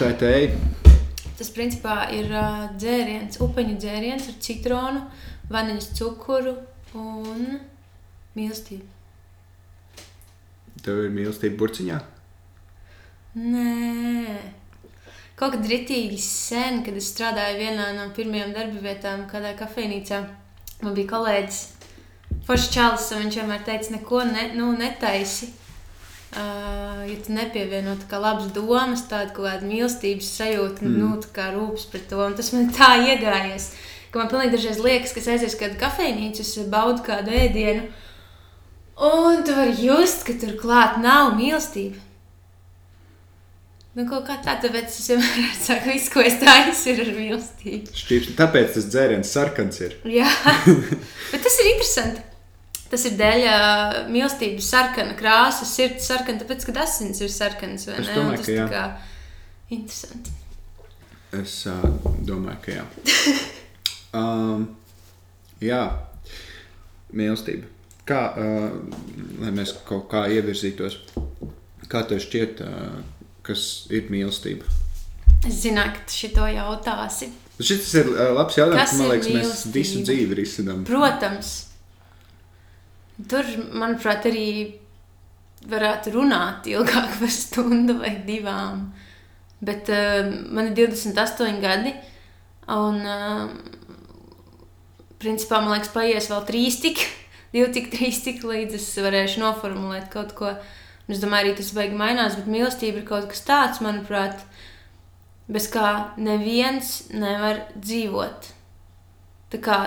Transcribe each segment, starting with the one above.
Tā ir tēja. Tas principā ir uh, dzēriens, upeņu dzēriens ar citronu, vaniļas cukuru un mīlestību. Tev ir mīlestība burciņā. Nē, kaut kad ritīgi sen, kad es strādāju vienā no pirmajām darba vietām, kādā kafejnīcā, man bija kolēģis. Foršs čalis, un viņš vienmēr teica, neko ne, nu, netaisi. Uh, ja tu nepievieno tā kā labas domas, tādu kaut kādu mīlestības sajūtu, mm. nu, tā kā rūpes pret to, un tas man tā iegājies, ka man pilnīgi dažreiz liekas, ka es aiziešu uz kādu kafejnīcu, es baudu kādu ēdienu, un tu vari just, ka tur klāt nav mīlestība. Nu, kaut kā tā, tāpēc es vienmēr saku, viss, ko es taisu, ir ar mīlestību. Šķīps, tāpēc tas dzēriens sarkans ir. Jā, bet tas ir interesanti. Tas ir dēļ uh, mīlestības sarkana krāsa, sirds sarkana, tāpēc, ka asins ir sarkanas. Es domāju, tas ka jā. kā interesanti. Es uh, domāju, ka jā. um, jā, mīlestība. Kā, uh, lai mēs kaut kā ievirzītos, kā tev šķiet, uh, kas ir mīlestība? Es zināju, ka tu šito jautāsi. Šis ir labs jautājums, Kas man ir liekas, mēs visu dzīvi risinām. Protams, tur, manuprāt, arī varētu runāt ilgāk par stundu vai divām. Bet uh, man ir 28 gadi, un uh, principā man liekas, paies vēl trīs tik, divi tik, trīs tik, līdz es varēšu noformulēt kaut ko. Un es domāju, arī tas beigas mainās, bet mīlestība ir kaut kas tāds, manuprāt, bez kā neviens nevar dzīvot. Tā kā,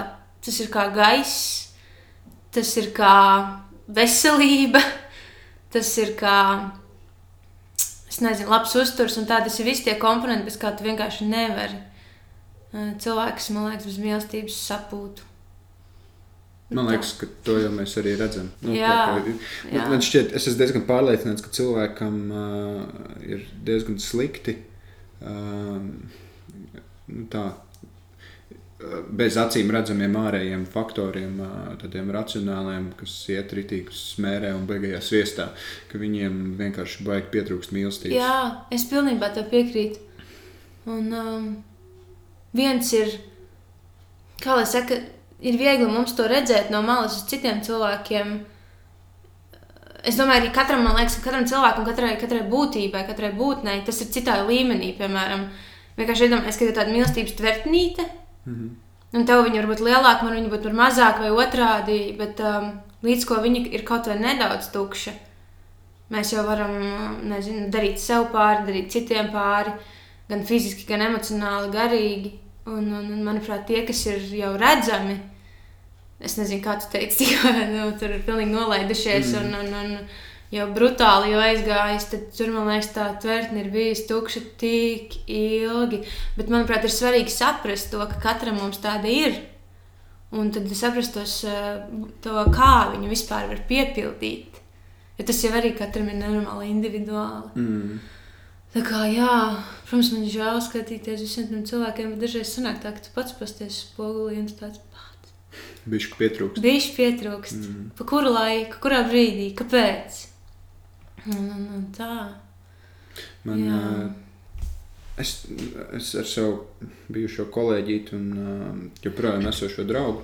tas ir kā gaiss, tas ir kā veselība, tas ir kā, nezinu, labs uzturs, un tā tas ir visi tie komponenti, bez kā tu vienkārši nevari. Eh, Cilvēks, man liekas, bez mīlestības sapūtu. Man liekas, ka to jau mēs arī redzam. Nu, Jā, tā kā- jā. Man, šķiet, es esmu diezgan pārliecināts, ka cilvēkam uh, ir diezgan slikti. Uh, nu, tā, bez acīm redzamiem ārējiem faktoriem, tādiem racionāliem, kas iet ritīgi smērē un beigās viestā, ka viņiem vienkārši baigi pietrūkst mīlestības. Jā, es pilnībā tev piekrītu. Un um, viens ir, kā lai saka, ir viegli mums to redzēt no malas uz citiem cilvēkiem. Es domāju, arī katram, liekas, ka katram cilvēkam, katrai, katrai būtībai, katrai būtnei tas ir citā līmenī. Piemēram, vienkārši iedomājieties, ka ir tāda mīlestības tvertnīte, Mhm. un tev viņa var būt lielāka, man viņa var būt mazāka vai otrādi, bet um, līdz ko viņa ir kaut vai nedaudz tukša, mēs jau varam nezinu, darīt sev pāri, darīt citiem pāri, gan fiziski, gan emocionāli, garīgi. Un, un, un manuprāt, tie, kas ir jau redzami, es nezinu, kā tu teici, tikko nu, tur ir pilnīgi nolaidušies mm. un, un, un jau brutāli jau aizgājis, tad tur man liekas, tā tvertne ir bijusi tukša tik ilgi. Bet, manuprāt, ir svarīgi saprast to, ka katram mums tāda ir. Un tad saprast tos, eh, to, kā viņu vispār var piepildīt. Jo tas jau arī katram ir nenormāli individuāli. Mm. Tā kā, jā, protams, man ir žēl skatīties visiem tiem cilvēkiem, bet dažreiz sanāk tā, ka tu pats pasties spogulī un tu tāds pats. Bišķi pietrūkst. Bišķi pietrūkst. Mm. Pa kuru laiku, kurā brīdī, kāpēc? Un, un, un tā. Man, Jā. uh, es, es ar savu bijušo kolēģīti un uh, joprojām esošo draugu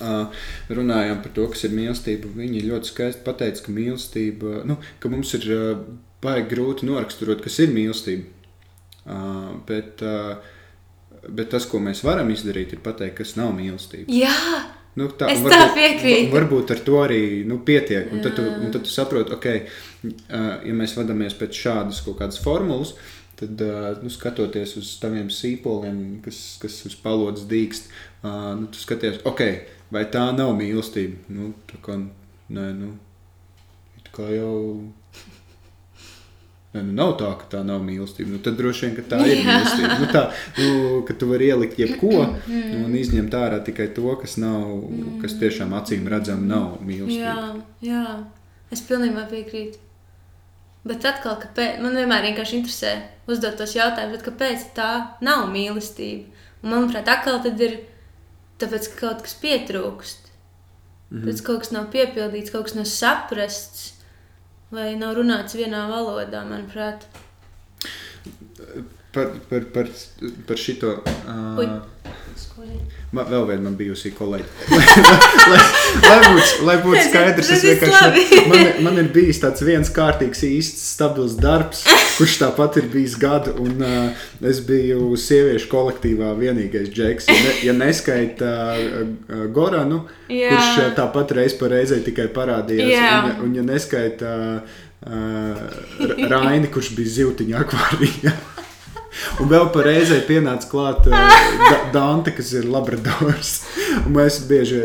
uh, runājām par to, kas ir mīlestība. Viņi ļoti skaisti pateica, ka mīlestība, nu, ka mums ir uh, baigi grūti noraksturot, kas ir mīlestība. Uh, bet, bet tas, ko mēs varam izdarīt, ir pateikt, kas nav mīlestība. Jā, Nu, tā, Es un tā piekrītu. va- Varbūt ar to arī nu, pietiek. Un tad, tu, un tad tu saproti, ok, uh, ja mēs vadāmies pēc šādas kaut kādas formulas, tad, nu, skatoties uz taviem sīpoliem, kas, kas uz palodzes dīkst, nu, tu skaties, ok, vai tā nav mīlestība? Nu, tā kā, nē, nu, it kā jau. Nē, nu nav tā, ka tā nav mīlestība. Nu, tad droši vien tā ir Jā. mīlestība. Nu, tā, nu, ka tu vari ielikt jebko un izņemt ārā tikai to, kas, nav, kas tiešām acīm redzam, nav mīlestība. jā, jā. Es pilnībā piekrītu. Bet atkal, kāpēc, man vienmēr vienkārši interesē uzdot tos jautājumus, kāpēc tā nav mīlestība? Un, manuprāt, atkal tad ir tāpēc, ka kaut kas pietrūkst. Mm -hmm. Tad kaut kas nav piepildīts, kaut kas nav saprasts, vai nav runāts vienā valodā, manuprāt. par, par, par, par šito. Uh, Man, vēl viena man bijusi kolēģe. lai, lai būtu lai būt skaidrs, es vienkārši. Man, man ir bijis tāds viens kārtīgs, īsts, stabils darbs, kurš tāpat ir bijis gadu. Un, uh, es biju sieviešu kolektīvā vienīgais džeks. Ja, ne, ja neskaita uh, Goranu, Jā. kurš uh, tāpat reiz pa reizei tikai parādījās. Jā. Un, un ja neskaita uh, Raini, kurš bija zivtiņā akvārijā. Un vēl par reizē pienāca klāt uh, da Dante, kas ir labradors. Un mēs bieži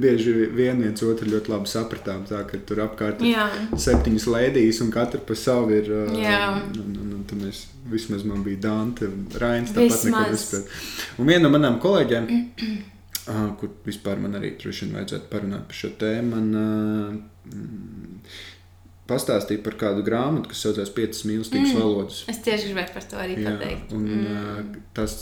bieži vien viens otru ļoti labi sapratām. Tā, ka tur apkārt ir Jā. septiņas lēdijas, un katra pa savu ir. Uh, un, un, un tad mēs, vismaz man bija Dante un Rains. Tāpat neko nespēja. Un viena no manām kolēģiem, uh, kur vispār man arī droši vien vajadzētu parunāt par šo tēmu, man uh, pastāstīja par kādu grāmatu, kas saucās Piecas mīlestības mm. valodas. Es tieši gribēju par to arī Jā, pateikt. un mm. tas,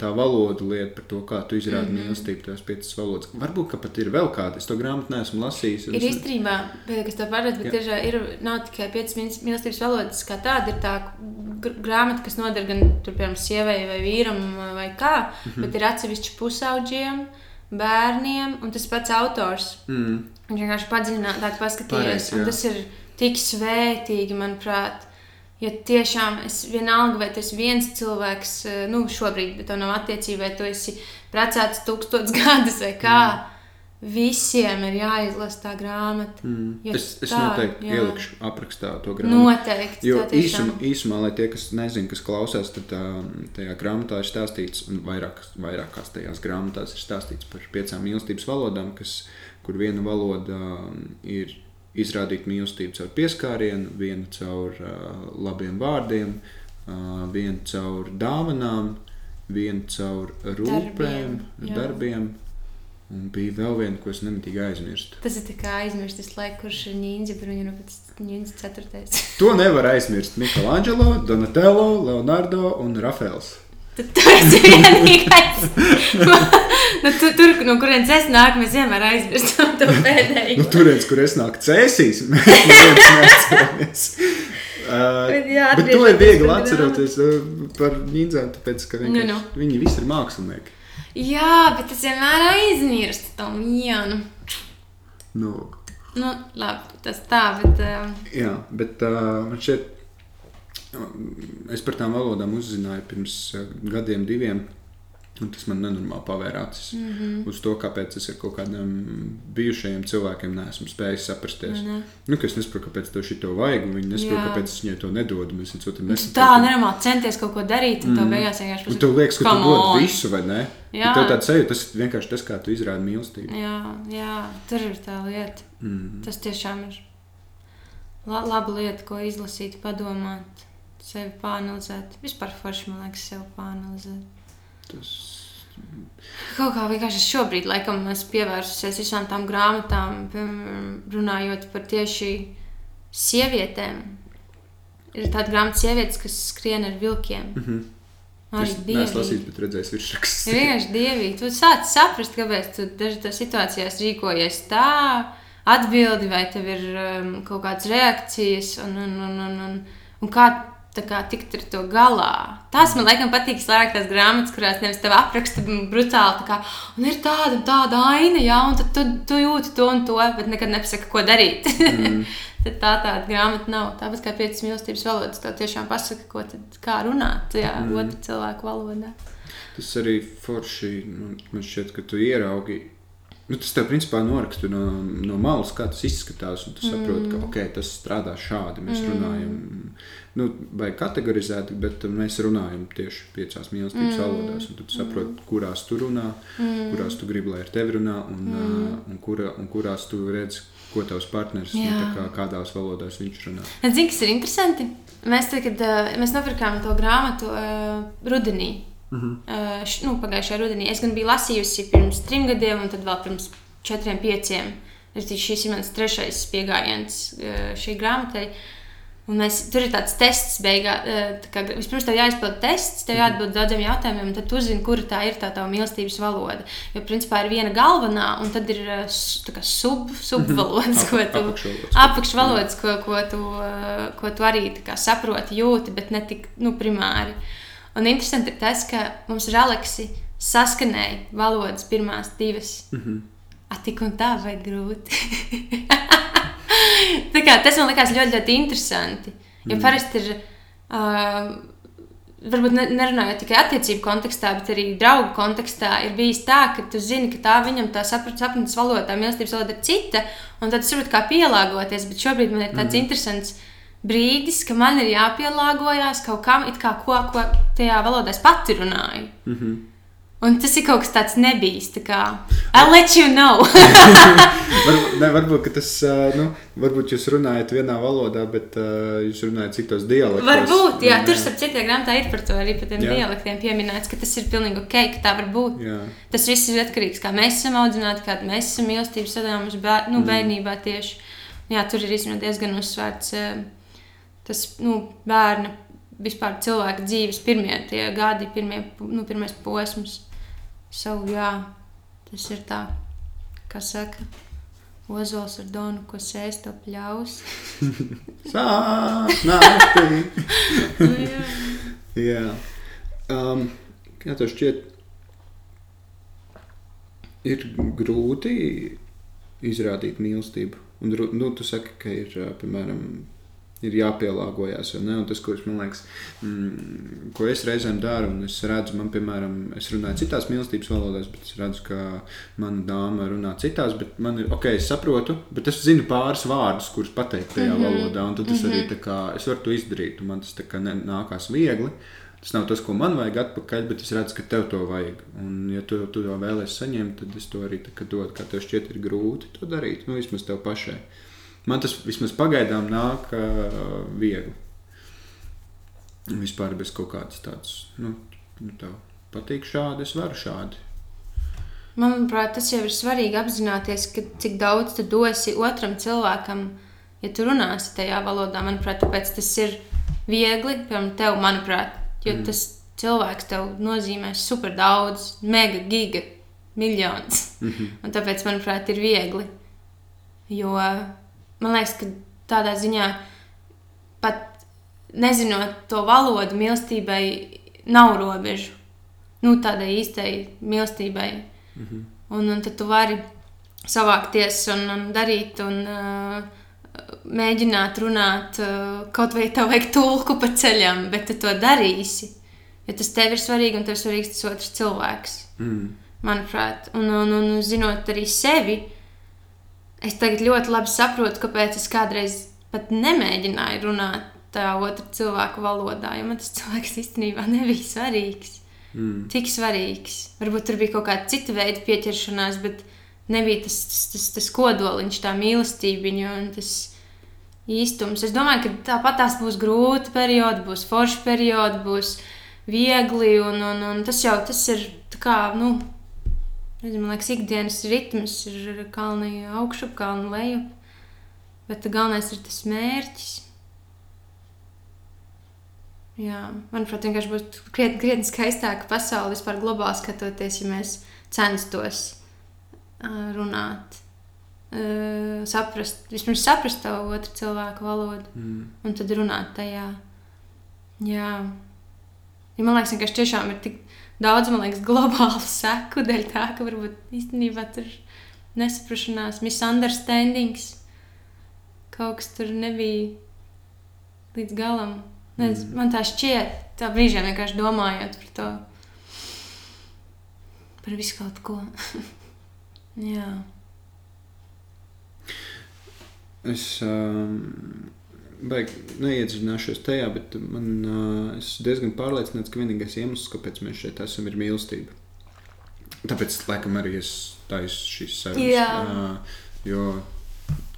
tā valoda lieta par to, kā tu izrādi mm mīlestību, tās piecas valodas. Varbūt, ka pat ir vēl kāda. Es to grāmatu neesmu lasījis. Ir es- īstenībā, kas to parāda, bet ir, ir nav tikai piecas mīl- mīlestības valodas, kā tāda ir tā gr- grāmata, kas noder gan tur, piemēram, sievai vai vīram vai kā, mm. -hmm. bet ir atsevišķi pusauģiem, bērniem un tas pats autors. Mm. Viņš vienkārši padziļinātāk paskatījās, jā. tas ir tik svētīgi, manuprāt. Ja tiešām es vienalga, vai tas ir viens cilvēks, eh, nu, šobrīd, bet tev nav attiecība, vai tu esi precēts tūkstotis gadus vai kā, mm. visiem ir jāizlasa tā grāmata. Mm. Jo Es, es tā, noteikti jā. ielikšu aprakstā to grāmatu. Noteikti. Jo īsumā, īsumā, lai tie, kas nezina, kas klausās, tad tā, tajā grāmatā ir stāstīts, un vairākas, vairākās tajās grāmatās ir stāstīts par piecām mīlestības valodām, kas, kur viena valoda um, ir izrādīt mīlestību caur pieskārienu, viena caur uh, labiem vārdiem, uh, viena caur dāvanām, viena caur rūpēm, Darbiem, darbiem. Un bija vēl viena, ko es nemitīgi aizmirstu. Tas ir kā aizmirst visu laiku, kurš ir ņēmis, bet viņa ir pēc ņēmis ceturtais. To nevar aizmirst. Michelangelo, Donatello, Leonardo un Rafaels. Tad tu esi vienīgais. nu, tu, tur, no kurienes es nāku, mēs vienmēr aizmirstam to pēdējo. Nu, Turienes, kur es nāku cēsīs, mēs neatceramies. Uh, Bet jā, bet to ir viegli pie atceroties uh, par nindzām, tāpēc, ka vienkārši, Nu, viņi visi ir mākslinieki. Jā, bet es vienmēr aizmirstu to vienu. Nu, Nu, labi, tas tā, bet. Uh, jā, bet uh, man šķiet, es par tām valodām uzzināju pirms uh, gadiem, diviem. Un tas man nenormāli pavēra acis mm Mhm. -hmm. uz to, kāpēc es ar kaut kādiem bijušajiem cilvēkiem neesmu spējis saprasties. Ne. Nu, ka es nesaprotu, kāpēc tev šī to vajag, un viņi nesaprot, kāpēc es viņai to nedodu. Mēs viens otru tu tā nesaprotam. nenormāli centies kaut ko darīt, un mm. tev beigās vienkārši Un tev liekas, ka tu dod visu, vai ne? Jā. Tev tāds sajūta, tas vienkārši tas, kā tu izrādi mīlestību. Jā, jā, tur ir tā lieta. Mm. Tas tiešām ir la laba lieta, ko izlasīt, padomāt, sevi pāranalizēt. Vispār forši, man liekas, sevi pāranalizēt. Tas... Kaut kā vienkārši es šobrīd, laikam, esmu pievērsusies visām tām grāmatām, runājot par tieši sievietēm. Ir tāda grāmata, sievietes, kas skrien ar vilkiem. Mm -hmm. Arī Es neesmu dievīgi. lasījis, bet redzējis virsrakstus. Ir vienkārši dievīgi. Tu sāc saprast, kāpēc tu dažādās situācijās rīkojies tā, atbildi, vai tev ir um, kaut kādas reakcijas, un, un, un, un, un, un kā, kā tikt ar to galā. Tās man laikam patīk slēgt tās grāmatas, kurās nevis tev apraksta brutāli, tā kā, un ir tāda, tāda aina, jā, un tad tu, tu jūti to un to, bet nekad nepasaka, ko darīt. Mm. tad tā tāda grāmata nav. Tāpat kā piecas mīlestības valodas, tev tiešām pasaka, ko tad, kā runāt tajā mm. otru cilvēku valodā. Tas arī forši nu, man šķiet, ka tu ieraugi. Nu, tas tev principā noraksta no, no malas, kā tas izskatās. Tu saproti, ka okay, tas strādā šādi. Mēs mm. runājam, nu, vai kategorizēti, bet mēs runājam tieši piecās mīlestības mm. valodās. Tu saproti, kurās tu runā, mm. kurās tu gribi, lai ar tevi runā, un, mm. uh, un, kura, un kurās tu redzi, ko tavs partneris, nu, kā, kādās valodās viņš runā. Zini, kas ir interesanti? Mēs, tagad, uh, mēs nopirkām to grāmatu uh, rudenī. Mm -hmm. Uh, š, nu, pagājušajā rudenī. Es gan biju lasījusi pirms trim gadiem, un tad vēl pirms četriem, pieciem. Šis ir mans trešais pieejams uh, šai grāmatai. Un mēs, tur ir tāds tests, beigā, eh, tā kā, vispirms tev jāizpild tests, tev jāatbild daudziem jautājumiem, un tad tu zini, kura tā ir tā tava mīlestības valoda. Jo, principā, ir viena galvenā, un tad ir eh, tā kā sub, subvalodas, ko tu Apakšvalodas. ko, ko, tu, eh, ko tu arī tā kā saproti, jūti, bet ne tik nu, primāri. Un interesanti ir tas, ka mums ar Aleksi saskanēja valodas pirmās divas. Mm -hmm. Tik un tā, vai grūti? tā kā, tas man likās ļoti, ļoti interesanti. Jo parasti ir. Uh, Varbūt ne, nerunājot tikai attiecību kontekstā, bet arī draugu kontekstā, ir bijis tā, ka tu zini, ka tā viņam tā sapra- sapratnes valoda, tā mīlestības valoda ir cita, un tad tu saproti, kā pielāgoties. Bet šobrīd man ir tāds mm. interesants brīdis, ka man ir jāpielāgojas kaut kam, kā ko, ko tajā valodā es pati runāju. Mm -hmm. Un tas ir kaut kas tāds nebijis. Tā kā, I'll let you know. Varbūt, ne, varbūt tas, nu, varbūt jūs runājat vienā valodā, bet uh, jūs runājat citos dialektos. Varbūt, jā, Un, tur starp citiem grāmatā ir par to arī par tiem Jā. dialektiem pieminēts, ka tas ir pilnīgi ok, ka tā var būt. Jā. Tas viss ir atkarīgs no kā mēs esam audzināti, kāda mēs esam mīlestības sadalījuši bēr, nu, bērnībā tieši. Jā, tur ir diezgan uzsvērts tas nu, bērna, vispār cilvēka dzīves pirmie gadi, pirmie, nu, pirmais posms. Savu, jā, tas ir tā, kā saka. Ozols ar donu, ko sēst, to pļaus. Naktī. Nu, jā. Jā. Um, kā tev šķiet, ir grūti izrādīt mīlestību? Un, nu, tu saki, ka ir, piemēram, ir jāpielāgojas. tas, ko es, liekas, mm, ko es reizēm daru, un es redzu, man, piemēram, es runāju citās mīlestības valodās, bet es redzu, ka mana dāma runā citās, bet man ir, ok, es saprotu, bet es zinu pāris vārdus, kurus pateikt tajā mm -hmm. valodā, un tad es arī tā kā, es varu to izdarīt, un man tas nākās viegli. Tas nav tas, ko man vajag atpakaļ, bet es redzu, ka tev to vajag. Un, ja tu, tu to vēlēsies saņemt, tad es to arī dodu. Kā tev šķiet, ir grūti to darīt. Nu, vismaz tev pašai. Man tas vismaz pagaidām nāk uh, viegli. Vispār bez kaut kādas tādas, nu, nu tev patīk šādi, es varu šādi. Manuprāt, tas jau ir svarīgi apzināties, ka cik daudz tu dosi otram cilvēkam, ja tu runāsi tajā valodā. Manuprāt, tāpēc tas ir viegli, piemēram, tev, manuprāt, jo mm. tas cilvēks tev nozīmē super daudz, mega, giga, miljonus. Mm -hmm. Un tāpēc, manuprāt, ir viegli. Jo man liekas, ka tādā ziņā pat nezinot to valodu, mīlestībai nav robežu. Nu, tādai īstai mīlestībai. Mm -hmm. un, un tad tu vari savākties un, un darīt, un uh, mēģināt runāt, uh, kaut vai tev vajag tulku pa ceļam, bet tu to darīsi. Jo tas tev ir svarīgi, un tev ir svarīgs tas otrs cilvēks. Mm. Manuprāt, un, un, un zinot arī sevi, es tagad ļoti labi saprotu, kāpēc es kādreiz pat nemēģināju runāt tā otra cilvēka valodā, jo man tas cilvēks īstenībā nebija svarīgs. Mm. Tik svarīgs. Varbūt tur bija kaut kāda cita veida pieķeršanās, bet nebija tas, tas, tas, tas kodoliņš, tā mīlestība un tas īstums. Es domāju, ka tāpat tās būs grūti periodi, būs forši periodi, būs viegli. Un, un, un tas jau tas ir tā kā, nu, man liekas, ikdienas ritms ir kalni augšu, kalni leju. Bet galvenais ir tas mērķis. Jā, manuprāt, vienkārši būtu krietni, krietni skaistāka pasaule vispār globāli skatoties, ja mēs censtos runāt, saprast, vismaz saprast to otru cilvēku valodu Mm. un tad runāt tajā. Jā, ja man liekas, ka tiešām ir tik daudz liekas, globālu seku dēļ tā, ka varbūt īstenībā tur nesaprašanās, misunderstandings. Kaut kas tur nebija līdz galam. Nez, mm. Man tā šķiet, tā brīžiem vienkārši domājot par to. Par visu kaut ko. Jā. Es um, neiedziļināšos tajā, bet man, es diezgan pārliecināts, ka vienīgais iemesls, kāpēc mēs šeit esam, ir mīlestība. Tāpēc, laikam, arī es taisu šīs sarunas. Jo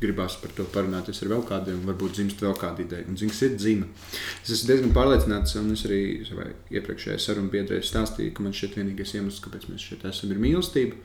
gribās par to parunāties ar vēl kādiem, varbūt dzimst vēl kāda ideja. Un dzimst ir dzima. Es esmu diezgan pārliecināts, un es arī savai iepriekšējai sarunu biedrē stāstīju, ka man šeit vienīgais iemesls, kāpēc mēs šeit esam, ir mīlestība.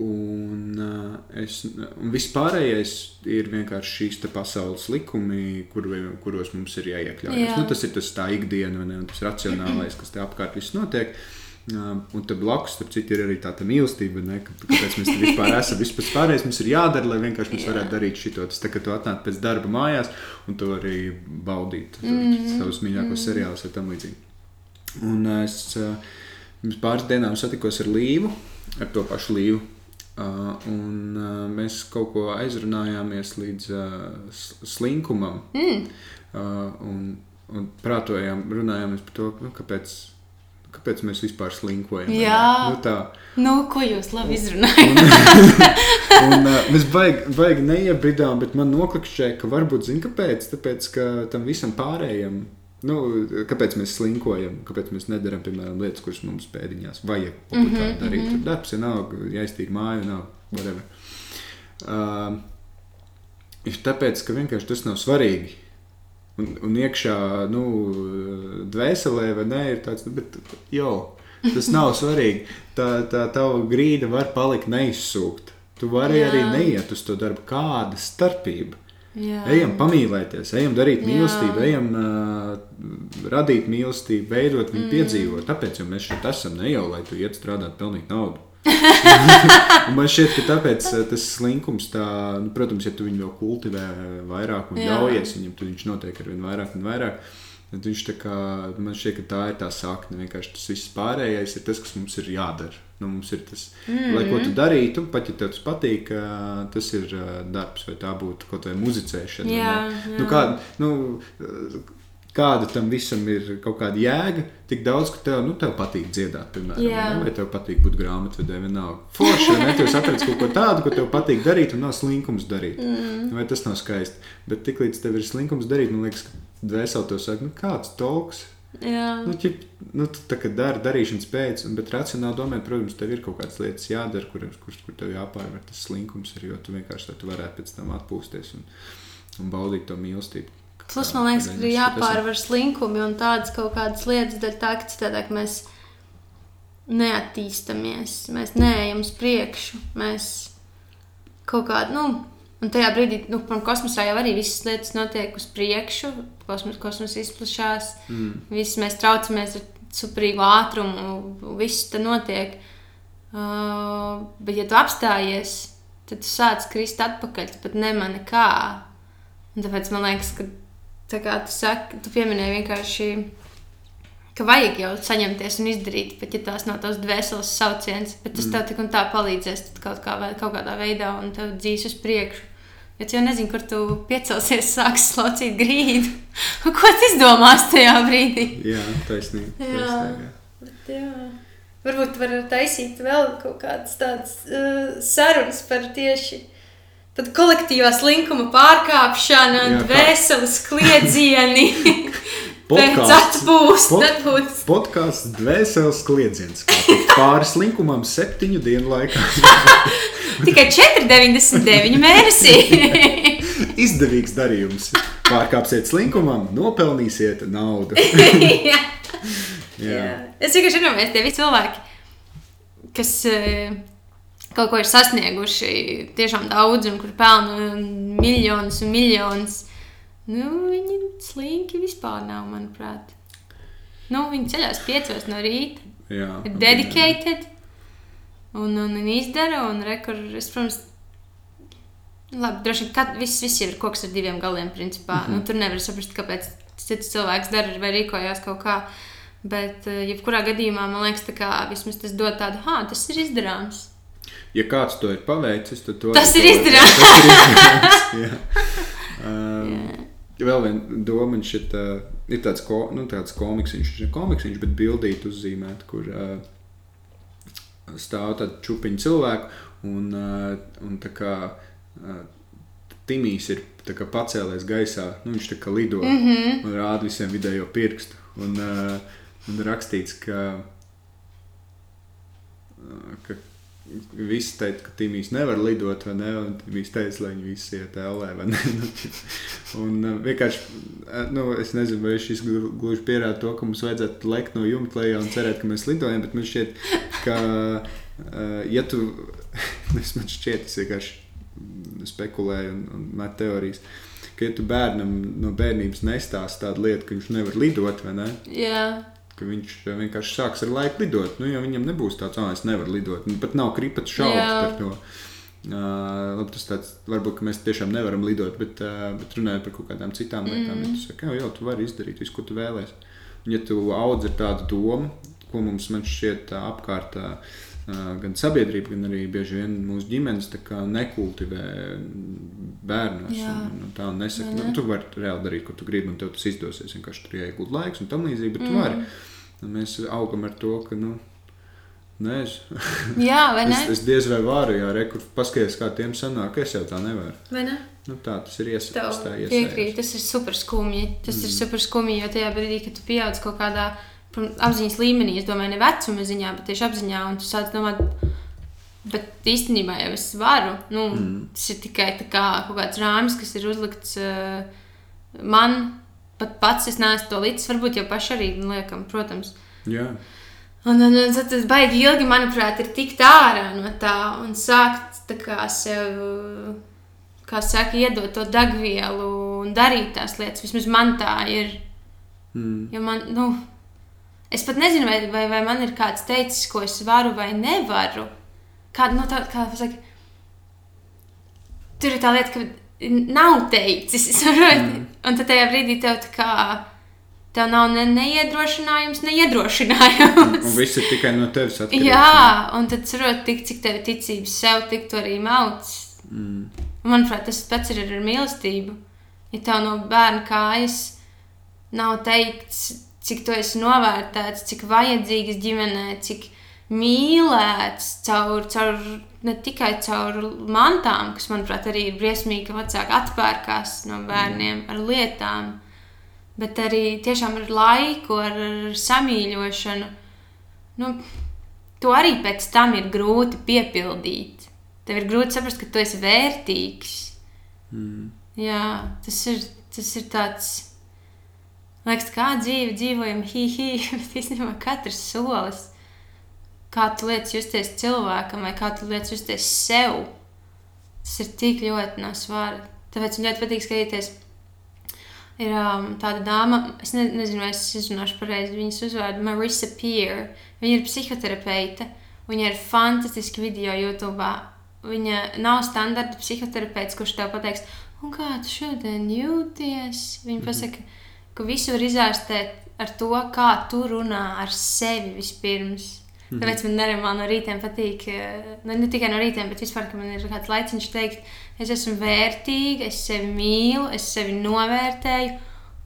Un, uh, es, un viss pārējais ir vienkārši šīs pasaules likumi, kur, kuros mums ir jāiekļaujas. Jā. Nu, tas ir tas tā ikdiena, ne, un tas racionālais, kas te apkārt viss notiek. Uh, un tad blakus tam citam ir arī tāda mīlestība, ne, ka, kāpēc mēs vispār esam. Vispār pārējais mums ir jādara, lai vienkārši mēs Jā. varētu darīt šo. Tas tā kā tu atnāc pēc darba mājās, un tu arī baudīt mm. -hmm. savus mīļākos mm -hmm. seriālus vai tam līdzīgi. Un es uh, pirms pāris dienām satikos ar Līvu, ar to pašu Līvu. Uh, un uh, mēs kaut ko aizrunājāmies līdz uh, slinkumam. Mm. Uh, un, un prātojām, runājāmies par to, nu, kāpēc, kāpēc mēs vispār slinkojam. ne? Jā. Nu, tā. Nu, ko jūs labi izrunājat? Un, uh, mēs baigi, baigi neiebridām, bet man noklikšķēja, ka varbūt zina, kāpēc. Tāpēc, ka tam visam pārējiem. Nu, kāpēc mēs slinkojam, kāpēc mēs nedarām, piemēram, lietas, kuras mums pēdiņās vajag obligāti mm -hmm, darīt. Tur darbs ir nav, jāiztīra māja, nav, whatever. Uh, ir tāpēc, ka vienkārši tas nav svarīgi. Un, un iekšā, nu, dvēselē, vai ne, ir tāds, nu, bet, jo, tas nav svarīgi. Tā, tā tava grīda var palikt neizsūkta. Tu vari. Jā. arī neiet uz to darbu. Kāda starpība? Jā. Ejam pamīlēties, ejam darīt Jā. mīlestību, ejam uh, radīt mīlestību, veidot viņu, mm. piedzīvot. Tāpēc mēs šeit esam, ne jau lai tu iet strādāt, pelnīt naudu. Man šķiet, ka tāpēc tas slinkums, tā, nu, protams, ja tu viņu vēl kultivē vairāk un ļaujies viņam, tad viņš notiek ar vien vairāk un vairāk. Tad viņš tā kā, man šķiet, ka tā ir tā sakne. Vienkārši tas viss pārējais ir tas, kas mums ir jādara. Nu, mums ir tas, mm. lai ko tu darītu, pat ja tev tas patīk, tas ir darbs, vai tā būtu kaut vai muzicēšana. Jā, jā. Nu, kāda, nu, kāda tam visam ir kaut kāda jēga, tik daudz, ka tev, nu, tev patīk dziedāt, piemēram, Jā. vai, tev patīk būt grāmatvedē, vienalga. Forši, vai ne? Tu esi atradzis kaut ko tādu, ko tev patīk darīt, un nav slinkums darīt. Mm. Vai tas nav skaisti? Bet tiklīdz tev ir slinkums darīt, man liekas, ka dvēseli tev saka, nu, kāds tolks. Jā. Nu, ķip, nu, tā kā dari darīšanas pēc, un, bet racionāli domājot, protams, tev ir kaut kādas lietas jādara, kuras kur, kur tev jāpārvar tas slinkums, ir, jo tu vienkārši tu varētu pēc tam atpūsties un, un baudīt to mīlestību. Plus, man liekas, ka ir jāpārvar slinkumi un tādas kaut kādas lietas, dēļ tā, ka citādāk mēs neattīstamies, mēs neejam uz priekšu, mēs kaut kādā, nu, un tajā brīdī, nu, piemēram, kosmosā jau arī visas lietas notiek uz priekšu, kosmos, kosmos izplatās, mm. viss mēs traucamies ar superīgu ātrumu, viss te notiek. Uh, bet, ja tu apstājies, tad tu sāc krist atpakaļ, pat nemani kā. Un tāpēc man liekas, ka tā kā tu saki, tu pieminēji vienkārši, ka vajag jau saņemties un izdarīt, pat ja tās nav tavs dvēseles sauciens, bet tas mm. tev tik un tā palīdzēs kaut, kā, kaut kādā veidā un tev dzīs uz priekšu. Jo tu jau nezini, kur tu piecelsies, sāks slaucīt grīdu. Ko tu izdomās tajā brīdī? Jā, taisnība. Jā. taisnība. Bet, jā. Varbūt var taisīt vēl kaut kādas tādas uh, sarunas par tieši tādu kolektīvā slinkuma pārkāpšanu, Jā, kā- dvēseles kliedzieni, Podcasts. atpūst, Pod- atpūst. Podkāsts dvēseles kliedziens. kā tikt Pāri slinkumam septiņu dienu laikā. Tikai 4,99 mēnesī. Izdevīgs darījums. Pārkāpsiet slinkumam, nopelnīsiet naudu. jā. Jā. Jā. Es vienkārši iedomājos, tie visi cilvēki, kas eh, kaut ko ir sasnieguši tiešām daudz, un kur pelna miljonus un miljonus. Nu, viņi slinki vispār nav, manuprāt. Nu, viņi ceļās piecos no rīta, Jā. ir dedicated un, un, un izdara. Un rekur, es, protams, labi, droši vien, ka viss, viss jau ir koks ar diviem galiem, principā. Mm -hmm. nu, tur nevar saprast, kāpēc cits cilvēks dara vai rīkojās kaut kā. Bet, eh, jebkurā gadījumā, man liekas, kā tas dod tādu, ah, tas ir izdarāms. Ja kāds to ir paveicis, tad to Tas ir izdarāms. Tas ir izdarāms. Um, vēl viena doma man šeit uh, ir tāds, ko, nu, tāds komiks, viņš ir komiks, viņš bet bildīt uzzīmēt, kur uh, stāv tādi čupiņi cilvēku un, uh, un tā kā uh, Timijs ir tā kā pacēlies gaisā, nu, viņš tā kā lido mm -hmm. un rāda visiem vidējo pirkstu. Un, uh, un rakstīts, ka, ka Visi teica, ka Timijs nevar lidot, vai ne? Un Timijs teica, lai viņi visi iet ellē, vai ne? Nu, un uh, vienkārši, uh, nu, es nezinu, vai šis glu- gluži pierāda to, ka mums vajadzētu lekt no jumta lejā un cerēt, ka mēs lidojam, bet man šķiet, ka uh, ja tu, man šķiet, es vienkārši spekulēju un, un met teorijas, ka ja tu bērnam no bērnības nestāst tādu lietu, ka viņš nevar lidot, vai ne? Jā. Ka viņš vienkārši sāks ar laiku lidot. Nu, ja viņam nebūs tāds, ah, es nevaru lidot. Nu, pat nav kripats šaubas par to. Uh, labi, tas tāds, varbūt mēs tiešām nevaram lidot, bet, uh, bet runājot par kaut kādām citām lietām, mm. tu saki, jā, jau tu vari izdarīt visu, ko tu vēlēsies. Un, ja tu audz ar tādu domu, ko mums šķiet apkārt, uh, gan sabiedrība, gan arī bieži vien mūsu ģimenes nekultivē bērnus. Jā. Un, un tā nesaka, Vai ne? nu, tu vari reāli darīt, ko tu gribi, un tev tas izdosies. Vienkārši tur jāiegūt laiks un tam līdzīgi, bet tu Mm. vari. Un mēs augam ar to, ka, nu, nezinu. Jā, vai ne? Es, es diez vai varu, ja rekur paskaties, kā tiem sanāk, es jau tā nevaru. Vai ne? Nu, tā tas ir iesaistīts. piekrīt, tas ir super skumji. Tas mm. ir Mm. super skumji, jo tajā brīdī, kad tu pieaug kaut kādā protams, apziņas līmenī, es domāju, ne vecuma ziņā, bet tieši apziņā, un tu sāc domāt, bet īstenībā jau es varu. Nu, mm. Tas ir tikai tā kā kaut kāds rāmis, kas ir uzlikts uh, man. Pat pats es neesmu to līdzi, varbūt jau paši arī liekam, protams. Jā, Un, un, un tad tas baigi ilgi, manuprāt, ir tikt ārā no tā un sākt tā kā sev, kā saka, iedot to degvielu un darīt tās lietas. Vismaz man tā ir. mm. Jo man, nu, es pat nezinu, vai, vai, vai man ir kāds teicis, ko es varu vai nevaru. Kāda, nu, tā, kā saka, tur ir tā lieta, ka nav teicis. Mm. Un tad tajā brīdī tev tā kā. Tev nav ne neiedrošinājums, ne iedrošinājums. un viss ir tikai no tevis atkarīgs. Jā, un tad cerot, tik, cik tev ticības sev, tik tu arī mauc. Mm. Manuprāt, tas pats ir ar mīlestību. Ja tev no bērna kājas nav teikts, cik tu esi novērtēts, cik vajadzīgs ģimenē, cik mīlēts caur, caur ne tikai caur mantām, kas, manuprāt, arī ir briesmīgi, ka vecāki atpērkās no bērniem ar lietām, bet arī tiešām ar laiku, ar, ar samīļošanu. Nu, to arī pēc tam ir grūti piepildīt. Tev ir grūti saprast, ka tu esi vērtīgs. Mm. Jā, tas ir, tas ir tāds. Liekas, kā dzīve dzīvojam, hi, hi, bet īstenībā katrs solis, kā tu lietas justies cilvēkam, vai kā tu lietas justies sev, tas ir tik ļoti no svara. Tāpēc man ļoti patīk skatīties. Ir um, tāda dāma, es ne, nezinu, vai es izrunāšu pareizi viņas uzvārdu, Marisa Peer. Viņa ir psihoterapeite. Viņa ir fantastiska video YouTube. Viņa nav standarta psihoterapeits, kurš tev pateiks, un kā tu šodien jūties. Viņa pasaka, ka visu var izārstēt ar to, kā tu runā ar sevi vispirms. Tāpēc man arī no rīta patīk, eh, nu, ne tikai no rīta, bet vispār, ka man ir kāds laiciņš teikt, es esmu vērtīga, es sevi mīlu, es sevi novērtēju.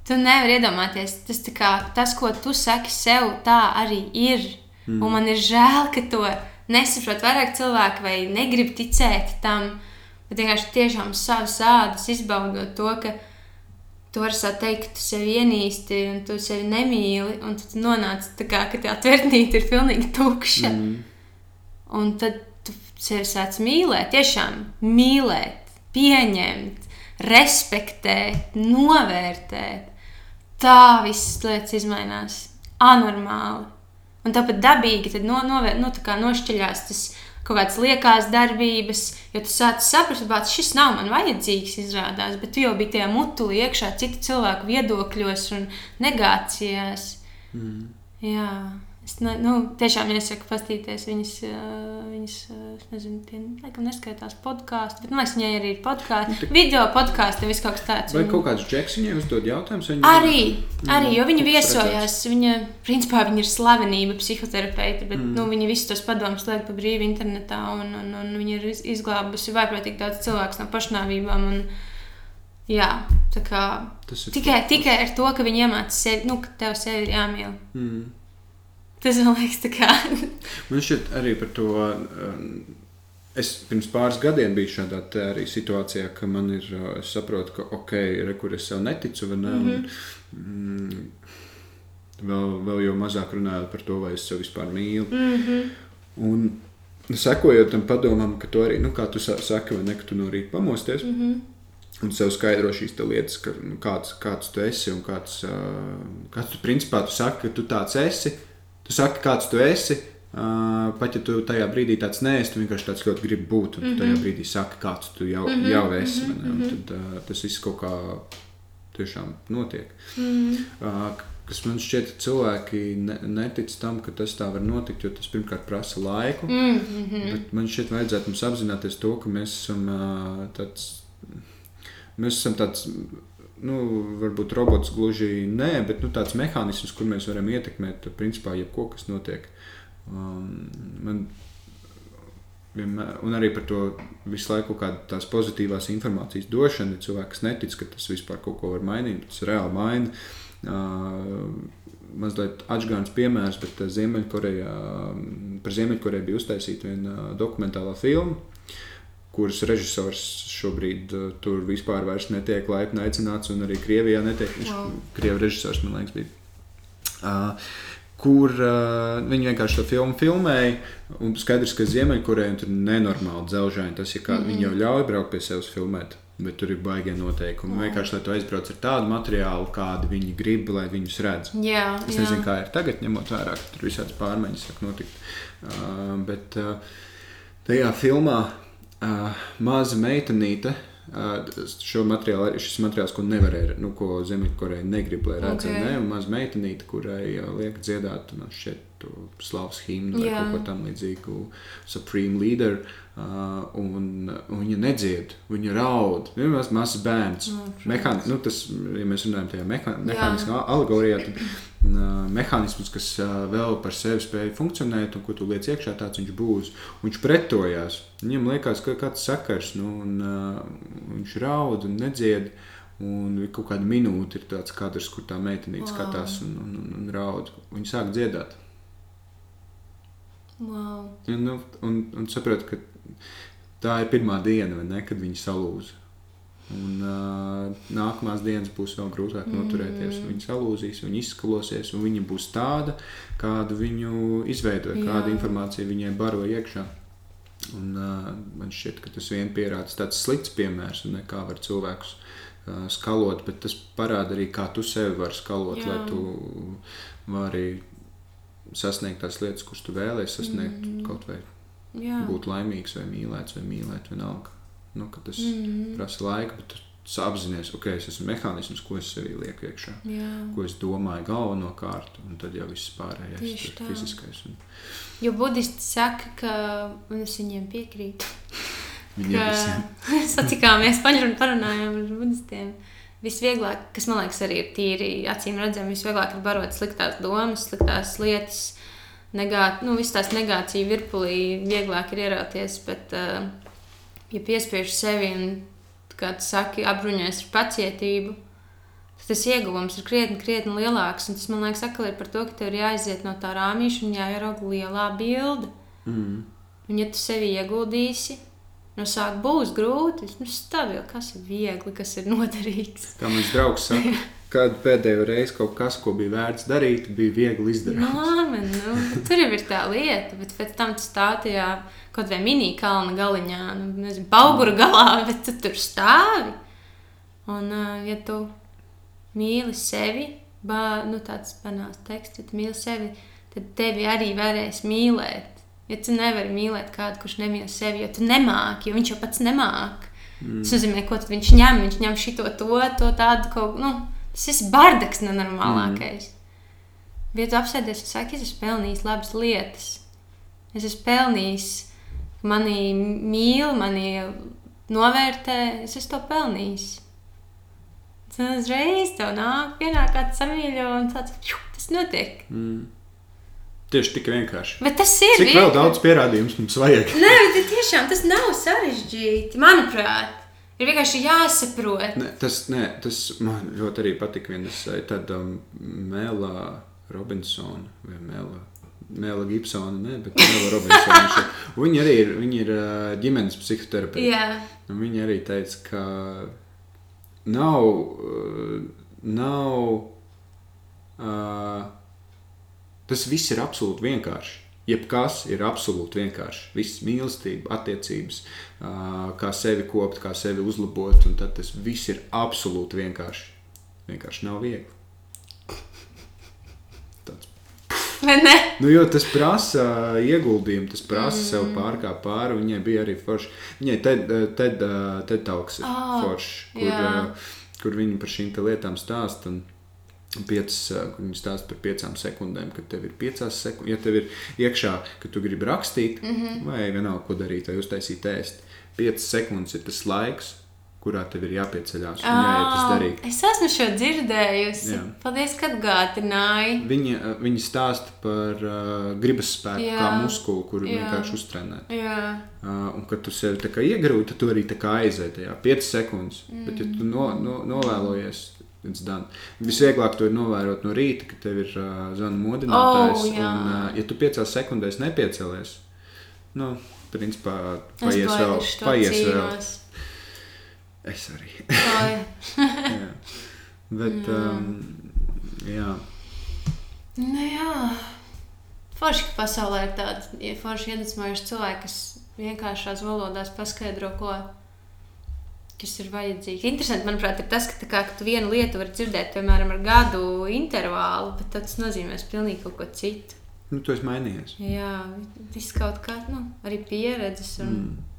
Tu nevari iedomāties, tas, kā, tas, ko tu saki sev, tā arī ir. Mm. Un man ir žēl, ka to nesaprot vairāk cilvēku vai negrib ticēt tam. Bet vienkārši tiešām savas ādas izbaudot to, ka tu vari sateikt, ka tu sevi ienīsti un tu sevi nemīli. Un tad nonāc tā kā, tā tvērtnīte ir pilnīgi tukša. Mm. Un tad tu sevi sāc mīlēt, tiešām mīlēt, pieņemt, respektēt, novērtēt. Tā visas lietas izmainās anormāli. Un tāpat dabīgi tad no, novēr, nu, nošķiļās tas kaut kādas liekās darbības, jo tu sāc saprast, ka šis nav man vajadzīgs, izrādās, bet tu jau biji tajā mutulī iekšā citu cilvēku viedokļos un negācijās. Mm. Jā, es ne, nu, tiešām iesaku paskatīties viņas, uh, viņas es nezinu, tie laikam neskaitās podkāstu, bet man liekas, viņai arī ir podkāstu, video podkāstu, viss kaut kas tāds. Vai Viņa- kaut kāds džeks viņai uzdod jautājumus? viņa- Arī, arī jo viņa viesojās. Viņa, principā, viņa ir slavenība, psihoterapeite, bet Mm. mm. nu, viņa visus tos padomus liek pa brīvu internetā. Un, un, un viņa ir iz- izglābusi vaiprātīgi daudz cilvēku no pašnāvībām. Un, jā, tā kā tikai, tikai ar to, ka viņa iemācīja sevi, nu, ka tev sevi ir jāmīl. Mm. Tas man liekas, tā kā. Man šķiet arī par to. um, Es pirms pāris gadiem biju šādā situācijā, ka man ir, uh, es saprotu, ka ok, re, kur es sev neticu, ne? Mm -hmm. un, mm, vēl, vēl jau mazāk runājot par to, vai es sev vispār mīlu. mm -hmm. Un sekojot tam padomam, ka tu arī, nu, kā tu sa- saki, vai ne, ka tu no rīta pamosties. Mm -hmm. Un sev skaidro šīs lietas, ka, nu, kāds, kāds tu esi un kāds, uh, kāds tu principā tu saki, ka tu tāds esi. Tu saki, kāds tu esi, Uh, pat ja tu tajā brīdī tāds neesi, tu vienkārši tāds ļoti gribi būt. Un tu tajā brīdī saki, kāds tu jau, mm -hmm. jau esi. Mm -hmm. Tad uh, tas viss kaut kā tiešām notiek. Mm. Uh, kas man šķiet, ka cilvēki ne, netic tam, ka tas tā var notikt, jo tas pirmkārt prasa laiku. Mm -hmm. Bet man šķiet, vajadzētu mums apzināties to, ka mēs esam uh, tāds. Mēs esam tāds nu, varbūt robots gluži nē, bet nu, tāds mehānisms, kur mēs varam ietekmēt, principā, jebko, kas notiek. Um, man vienmēr, un arī par to visu laiku tās pozitīvās informācijas došanu. Kas netic, ka tas vispār kaut ko var mainīt, tas reāli maina. Uh, mazliet atgādājums piemērs, bet Ziemeļkorejā, par Ziemeļkoreju bija uztaisīta viena dokumentālā filma, kuras režisors šobrīd uh, tur vispār netiek laipni aicināts, un arī Krievijā netiek. Viņš wow. Krievu režisors, man liekas, bija. Uh, kur uh, viņi vienkārši to filmu filmēja. Un skaidrs, ka Ziemeļkoreja tur nenormāli dzelžaini. Tas ir kā mm -hmm. viņi jau ļauj braukt pie sevis filmēt. Bet tur ir baigie noteikumi. Mm. Vienkārši, lai tu aizbrauc ar tādu materiālu, kādu viņi grib, lai viņus redz. Jā, es nezinu, jā. kā ir tagad, ņemot vērā, ka tur visādas pārmaiņas sāk notikt. Uh, bet uh, tajā filmā uh, maza meitenīte uh, šo materiālu, šis materiāls, ko nevarēja, nu, ko Ziemeļkoreja negrib, lai redzētu, okay. ne, un maz meitenīte, kurai liek dziedāt, man šķiet, slavas himnu vai kaut ko tam līdzīgu, Supreme Leader, uh, un, un viņa nedzied, viņa raud, ir mazs bērns. No, Mehāni, nu, tas, ja mēs runājam tajā mehāniskā alegorijā, tad mehānisms, kas vēl par sevi spēja funkcionēt, un ko tu liec iekšā, tāds viņš būs. Viņš pretojās. Viņam liekas, ka kāds sakars, nu, un uh, viņš raud un nedzied. Un kaut kāda minūte ir tāds kadrs, kur tā meitene wow. skatās un, un, un, un raud. Viņa sāk dziedāt. Wow. Ja, nu, un, un saprot, ka tā ir pirmā diena, ne, kad viņa salūza. Un, uh, nākamās dienas būs vēl grūtāk mm. noturēties. Viņa salūzīs, viņa izskalosies, un viņa būs tāda, kādu viņu izveidoja, Jā. kāda informācija viņai baro iekšā. Un, uh, man šķiet, ka tas vien pierāda tāds slikts piemērs, un kā var cilvēkus uh, skalot, bet tas parāda arī, kā tu sevi vari skalot, Jā. lai tu vari sasniegt tās lietas, kuras tu vēlēsies sasniegt, mm. kaut vai Jā. būt laimīgs, vai mīlēts, vai mīlēt, vienalga nu, ka tas mm prasa laiku, bet tu apzinājies, ok, es esmu mehānisms, ko es sevī lieku iekšā, Jā. ko es domāju galvenokārt, un tad jau viss pārējais ir fiziskais. Un... Jo budisti saka, ka, es viņiem piekrītu, Viņiem satikāmies, parunājām ar budistiem. Visvieglāk, kas man liekas, arī ir tīri acīm redzami, visvieglāk ir barot sliktās domas, sliktās lietas, negāt, nu, visas tās negācija virpulī, vieglāk ir ierauties. Bet, uh, ja piespiež sevi un, kā tu saki, apbruņojas ar pacietību, tad tas ieguvums ir krietni, krietni lielāks. Un tas man liekas, atkal ir par to, ka tev ir jāiziet no tā rāmīša un jāierauga lielā bilde. Mm. Un ja tu sevi ieguldīsi, nu sāk būs grūti, nu stabili, kas ir viegli, kas ir noderīgs. Kā mans draugs saka, kad pēdējo reizi kaut kas, ko bija vērts darīt, bija viegli izdarīt. Nā, man, nu, tur jau ir tā lieta, bet pēc tam tu stāvījā kaut vai mini kalna galiņā, nu, nezinu, auguru galā, bet tu tur stāvi. Un, ja tu mīli sevi, bā, nu, tāds banāls teksts, ja tu mīli sevi, tad tevi arī varēs mīlēt. Ja tu nevari mīlēt kādu, kurš nemīl sevi, jo tu nemāki, jo viņš jau pats nemāki. Mm. Tas nozīmē, ko viņš ņem. Viņš ņem šo, to, to tādu kaut ko. Nu, tas ir bardaks, nenormālākais. Mm. Bet tu apsēdies un saki, es esmu pelnījis labas lietas. Es esmu pelnījis mani mīl, mani novērtē, es esmu to pelnījis. Tad uzreiz tev nāk, pienāk kāds samīļo un tāds, tas notiek. Mm. Tieši tik vienkārši. Bet tas ir. Cik vēl daudz pierādījumus mums vajag? Nē, bet tiešām tas nav sarežģīti. Manuprāt, ir vienkārši jāsaprot. Ne, tas, ne, tas man ļoti arī patika. Vienas tāda um, Mēlā Robinsona vai Mēlā Mēla Gibsona, ne, bet Mēla Robinsona. Viņa arī ir, viņa ir ģimenes psihoterapeite. Yeah. Viņa arī teica, ka nav, nav uh, tas viss ir absolūti vienkārši. Jebkas ir absolūti vienkārši. Viss mīlestība, attiecības, kā sevi kopt, kā sevi uzlabot, un tad tas viss ir absolūti vienkārši. Vienkārši nav viegli. Ne? Nu, jo tas prasa ieguldījumu, tas prasa mm. sev pārkāpt pāri. Viņai bija arī forši. Viņai Ted Talks ir Ah, forši, kur, jā. kur viņi par šīm te lietām stāsta. un Piecas, uh, kur viņi stāsta par piecām sekundēm, kad tev ir piecās sekundes. Ja tev ir iekšā, ka tu gribi rakstīt, mm. -hmm. vai vienalga, ko darīt, vai uztaisīt ēst, piecas sekundes ir tas laiks, kurā tev ir jāpieceļās un jāiet tas Ā, darīt. Es esmu šo dzirdējusi. Jā. Paldies, ka atgādināji. Viņa, uh, viņa stāsta par uh, gribas spēku, Jā. kā muskuli, kuru Jā. vienkārši uztrenēt. Jā, Uh, un kad tu kā iegrūti, tad tu arī aiziet tajā 5 sekundes. Mm. Bet, ja tu no, no, novēlojies. Visvieglāk to ir novērot no rīta, kad tev ir uh, zvana modinātājs. Oh, jā. un, uh, ja tu 5 sekundēs nepiecelies, nu, principā es paies vēl. Paies vēl. cīnos. Es arī. Jā. Bet, um, jā. Nu jā. Forši, ka pasaulē ir tādi ja forši iedvesmojuši cilvēki, kas vienkāršās valodās paskaidro, ko, kas ir vajadzīgi. Interesanti, manuprāt, ir tas, ka, kā, ka tu vienu lietu vari dzirdēt, piemēram, ar gadu intervālu, bet tas nozīmēs pilnīgi kaut ko citu. Nu, tu esi mainījies. Jā, viss kaut kā, nu, arī pieredzes. Un... Mm.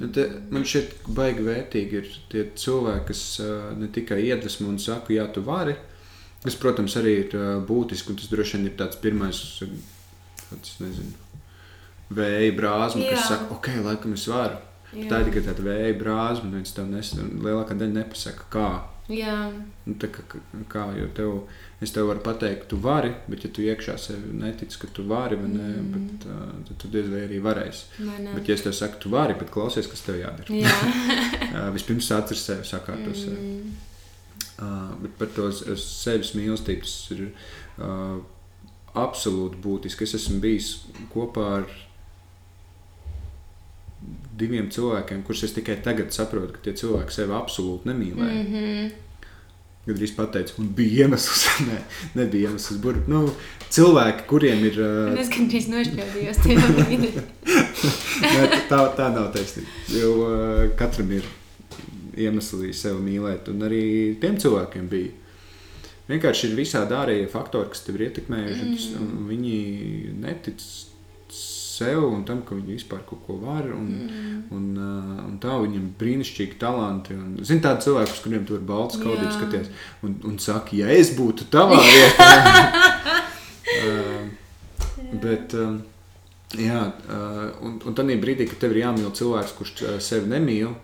Nu, Te, man šķiet, ka baigi vērtīgi ir tie cilvēki, kas uh, ne tikai iedvesmo un saka, jā, tu vari. Tas, protams, arī ir uh, būtiski, un tas droši vien ir tāds pirmais, tāds, nezinu, vēja brāzma, kas saka, ok, laikam es varu. Jā. Tā ir tikai tāda vēja brāzma, un viens tev nes, lielākā daļa nepasaka, kā. Jā, Nu, tā kā, kā, jo tev, es tev varu pateikt, tu vari, bet ja tu iekšā sev netici, ka tu vari, vai ne, Mm. bet, uh, tad tu diez vai arī varēsi. vai? Bet, ja es tev saku, tu vari, bet klausies, kas tev jādara. Jā. Uh, vispirms atceries sevi, sakārto sevi. Mm. Uh, bet par to sevis mīlestību tas ir uh, absolūti būtiski. Es esmu bijis kopā ar diviem cilvēkiem, kurus es tikai tagad saprotu, ka tie cilvēki sevi absolūti nemīlēja. Mm. Mhm. Kad drīz pateicu, un bija iemesls, Nē, nebija iemesls. Bur, nu, cilvēki, kuriem ir. Uh, Es gandrīz nošķērdījos tajā brīdī. Nē, tā, tā nav taisnība. Jo uh, katram ir iemesli sevi mīlēt, un arī tiem cilvēkiem bija. Vienkārši ir visādi ārējie faktori, kas tev ir ietekmējuši, mm. un viņi netic sev un tam, ka viņi vispār kaut ko var. Un, mm. un, uh, un tā viņam ir brīnišķīgi talanti. Un, zin, tādi cilvēki, uz kuriem tu vari balts kaudīt Jā. skaties, un, un saka, ja es būtu tavā vietā. uh, bet, um, Jā, uh, un, un tad brīdī, kad tev ir jāmīl cilvēks, kurš uh, sevi nemīl,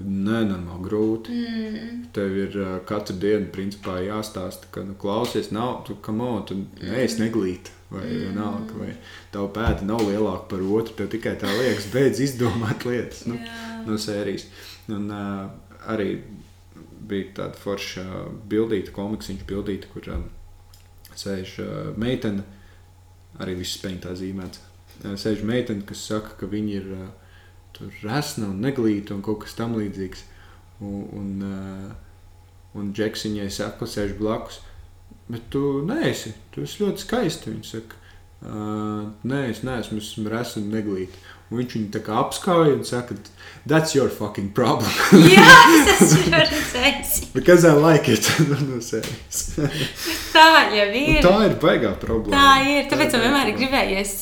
nenormāli grūti. Mm. Tev ir uh, katru dienu principā, jāstāsta, ka, nu, klausies, nav, tu, come on, tu neesi neglīti. Vai vienalga, vai tava pēta nav lielāka par otru, tev tikai tā liekas, beidz izdomāt lietas nu, Jā. no sērijas. Un uh, arī bija tāda forša bildīta, komiksiņš bildīta, kur um, sēž uh, meitene, arī viss spēļņā zīmēts. Uh, sēž meitene, kas saka, ka viņa ir uh, tur resna un neglīta un kaut kas tam līdzīgs. Un, un, uh, un Džeks viņai saka, sēž blakus, bet tu neesi, tu esi ļoti skaisti. Viņa saka, uh, nē, es neesmu, esmu resna un neglīta. Un viņš viņu tā kā apskauja un saka, that's your fucking problem. Jā, es esmu redzējis. Because I like it. no. Tā jau Un ir. tā ir baigā problēma. Tā ir. Tāpēc man ir vienmēr ir gribējies.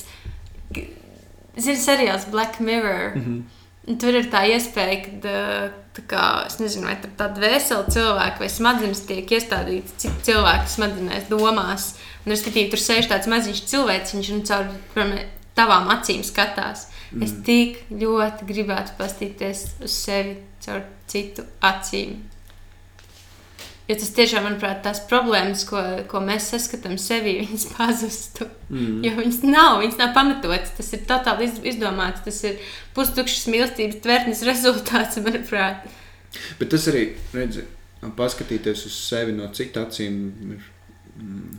Zini, seriāls Black Mirror. Mm. -hmm. Tur ir tā iespēja, ka tā, tā kā, es nezinu, vai tur tāda vesela cilvēka vai smadzenes tiek iestādītas, cik cilvēku smadzenēs domās. Un, respektīvi, tur sēž tāds maziņš cilvēks, un caur tavām acīm skatās. Mm. Es tik ļoti gribētu paskatīties uz sevi caur citu acīm. Jo tas tiešām, manuprāt, tās problēmas, ko, ko mēs saskatām sevī, viņas pazustu. Mm. Jo viņas nav, viņas nav pamatotas. Tas ir totāli iz- izdomāts. Tas ir pustukšs mīlestības tvertnes rezultāts, manuprāt. Bet tas arī, redzi, paskatīties uz sevi no citu acīm. Ir, mm,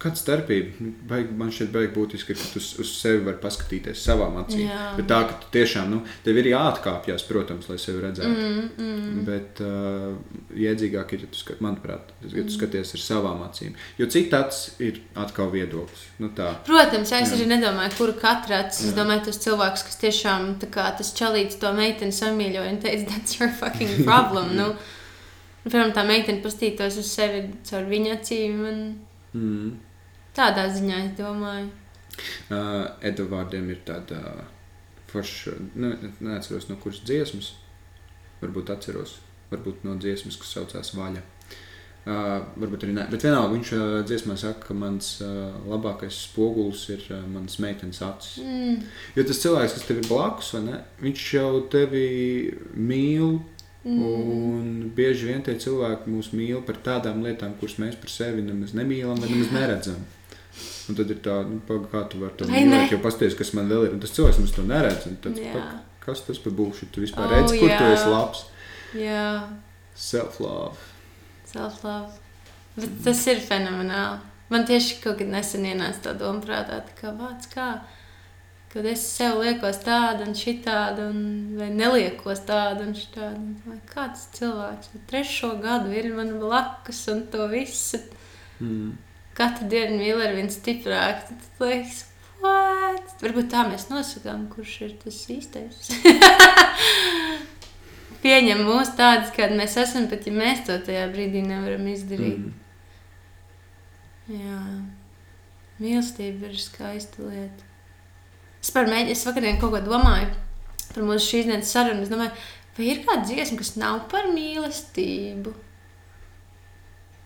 Kāda starpība? Nu, Baig, man šķiet, baigi būtiski, ka tu uz, sevi vari paskatīties savām acīm. Jā. Bet tā, ka tu tiešām, nu, tev ir jāatkāpjas, protams, lai sevi redzētu. Mm, mm. Bet uh, iedzīgāk ir, ja tu, skat, manuprāt, ja tu skaties ar savām acīm. Jo citāds ir atkal viedoklis. Nu, tā. Protams, es Jā. arī nedomāju, kuru katra acis. Es domāju, tas cilvēks, kas tiešām kā, tas čalīts to meiteni samīļoja un teica, that's your fucking problem. nu, piemēram, tā meitene pastītos uz sevi caur viņa acīm. Un... Mm. Tādā ziņā es domāju. Uh, Edvardiem ir tāda forša, ne, neatceros no kuras dziesmas, varbūt atceros, varbūt no dziesmas, kas saucās Vaļa. Uh, varbūt arī nē, bet vienalga viņš uh, dziesmā saka, ka mans uh, labākais spogulis ir uh, mans meitenes acis. Mm. Jo tas cilvēks, kas tev ir blakus, ne, viņš jau tevi mīl. Mm. Un bieži vien tie cilvēki mūs mīl par tādām lietām, kuras mēs par sevi nemaz nemīlam nemaz neredzam. Un tad ir tā, nu, paga, kā tu vari ne? mīlēt, jo pasties, kas man vēl ir. Un tas cilvēks mums to neredz. Jā. paga, kas tas par būšu? Tu vispār Oh, redzi, kur tu jā. esi labs. Jā, Self-love. self-love. Bet tas ir fenomenāli. Man tieši kaut kad nesen ienāca tā doma prātā, tā kā vārds kā. Kad es sev liekos tādu un šitādu, un, vai neliekos tādu un šitādu. Vai kāds cilvēks trešo gadu ir man blakus un to visu. Mm. Katru dienu mīl ar vienu stiprāk. Tad liekas, what? Varbūt tā mēs nosakām, kurš ir tas īstais. Pieņem mūs tādus, kādi mēs esam, pat ja mēs to tajā brīdī nevaram izdarīt. Mm. Jā, mīlestība ir skaista lieta. Es par mēģināju, es vakarā kaut ko domāju par mūsu šīs dienas sarunu. Es domāju, vai ir kāda dziesma, kas nav par mīlestību?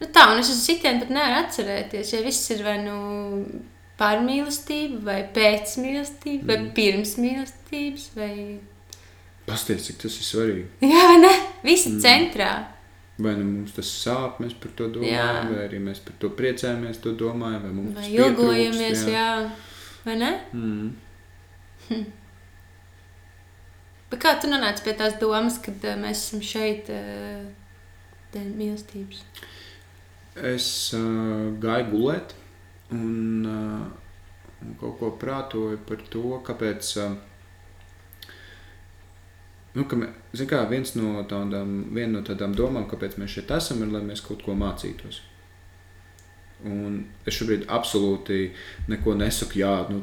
Nu tā, un es uz sitienu pat nevaru atcerēties, ja viss ir vai nu par mīlestību, vai pēc mīlestības, vai Mm. pirms mīlestības, vai... Pasties, cik tas ir svarīgi. Jā, vai ne? Viss Mm. centrā. Vai nu mums tas sāp, mēs par to domājam, Jā. vai arī mēs par to priecājamies, to domājam, vai mums Vai ilgojamies, jā. Vai ne? Mm. Bet kā tu nonāci pie tās domas, ka uh, mēs esam šeit uh, dēļ mīlestības? Es uh, gāju gulēt un, uh, un kaut ko prātoju par to, kāpēc. Uh, nu, ka zin kā, viens no tādām, viena no tādām domām, kāpēc mēs šeit esam, ir, lai mēs kaut ko mācītos. Un es šobrīd absolūti neko nesaku. Jā, nu,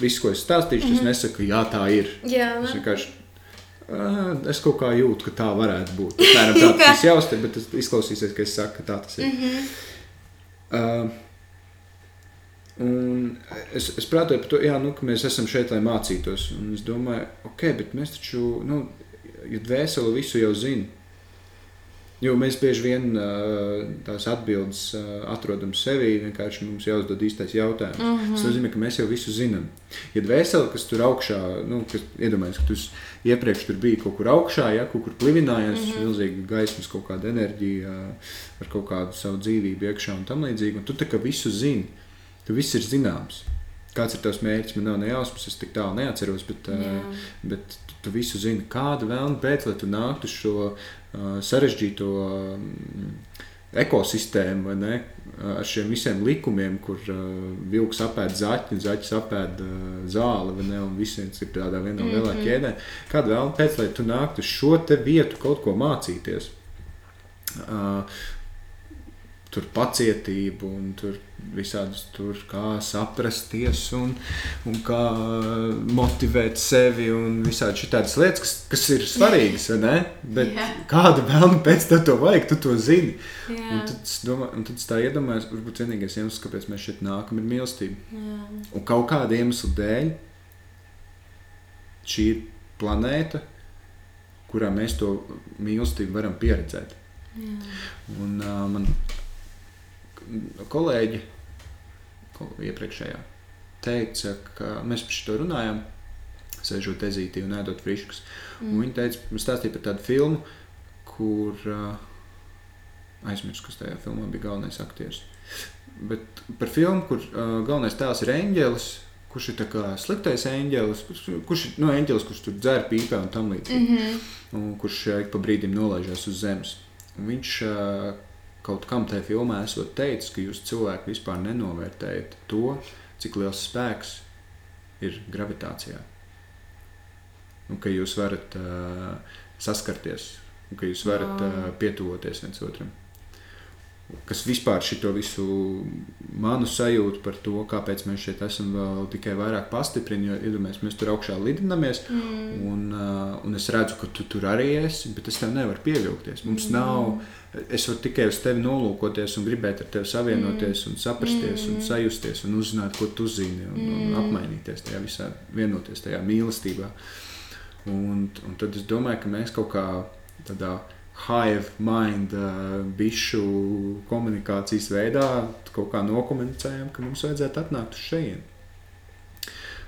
viss, ko es stāstīšu, mm -hmm. es nesaku, jā, tā ir. Jā, Es vienkārši es kaut kā jūtu, ka tā varētu būt. Apmēram tā tas ir jāuztver, bet tas izklausīsies, ka es saku, ka tā tas ir. Mm -hmm. Uh, un es, es prātoju par to, jā, nu, ka mēs esam šeit, lai mācītos. Un es domāju, ok, bet mēs taču, nu, ja dvēseli visu jau zina. Jo mēs bieži vien tās atbildes atrodam sevī, vienkārši mums jāuzdod īstais jautājums. Mm -hmm. Tas nozīmē, ka mēs jau visu zinām. Ja dvēseli, kas tur augšā, nu, kas iedomājas, ka tu iepriekš tur biji kaut kur augšā, ja kaut kur plivinājās, mm -hmm. milzīgi gaismas, kaut kāda enerģija, ar kaut kādu savu dzīvību iekšā un tam līdzīgi. Un tu tā kā visu zini, tu viss ir zināms. Kāds ir tavs mērķis? Man nav ne jausmas, es tik tālu neatceros, bet, uh, bet tu, tu visu zini, kāda vēlme pēc, lai tu nāktu šo uh, sarežģīto um, ekosistēmu, ne? Uh, ar šiem visiem likumiem, kur uh, vilks apēd zaķi, zaķis apēd uh, zāli, ne? Un visiem ir tādā vienā Mhm. lielā ķēdē. Kāda vēlme pēc, lai tu nāktu šo te vietu kaut ko mācīties? Uh, tur pacietību, un tur visādas tur, kā saprasties, un, un kā motivēt sevi, un visādi tādas lietas, kas, kas ir svarīgas, vai ne? Bet Jā. kāda vēlme pēc tam to vajag, tu to zini. Un Jā, tad, domā, un tad es tā iedomājos, varbūt vienīgais iemesls, kāpēc mēs šeit nākam, ir mīlestība. jā. Un kaut kāda iemesla dēļ šī ir planēta, kurā mēs to mīlestību varam pieredzēt. jā. Un uh, man kolēģi kol iepriekšējā teica, ka mēs par šo runājam, sēžot ezītī un ēdot friškus. Mm. Viņa teica, stāstīja par tādu filmu, kur uh, aizmirsu, kas tajā filmā bija galvenais aktieris. Bet par filmu, kur uh, galvenais tēls ir eņģelis, kurš ir sliktais eņģelis, kurš, ir no eņģelis, kurš tur dzer pīpē un tam līdzīgi Mm -hmm. un kurš ik pa brīdim nolaižās uz zemes. Un viņš eh, kaut kam tajā filmā esot teicis, ka jūs cilvēki vispār nenovērtējat to, cik liels spēks ir gravitācijā. Un ka jūs varat uh, saskarties, un ka jūs varat uh, pietuvoties viens otram. Kas vispār šo visu manu sajūtu par to, kāpēc mēs šeit esam, vēl tikai vairāk pastiprina. Jo, iedomājieties, mēs tur augšā lidinamies, mm. un, uh, un es redzu, ka tu tur arī esi, bet es tev nevaru pievilkties. Mums mm. nav, es varu tikai uz tevi nolūkoties un gribēt ar tevi savienoties, mm. un saprasties, mm. un sajusties, un uzzināt, ko tu zini, un, mm. un apmainīties tajā visā, vienoties tajā mīlestībā. Un, un tad es domāju, ka mēs kaut kā tādā veidā hive mind uh, bišu komunikācijas veidā kaut kā nokomunicējam, ka mums vajadzētu atnākt uz šejienu.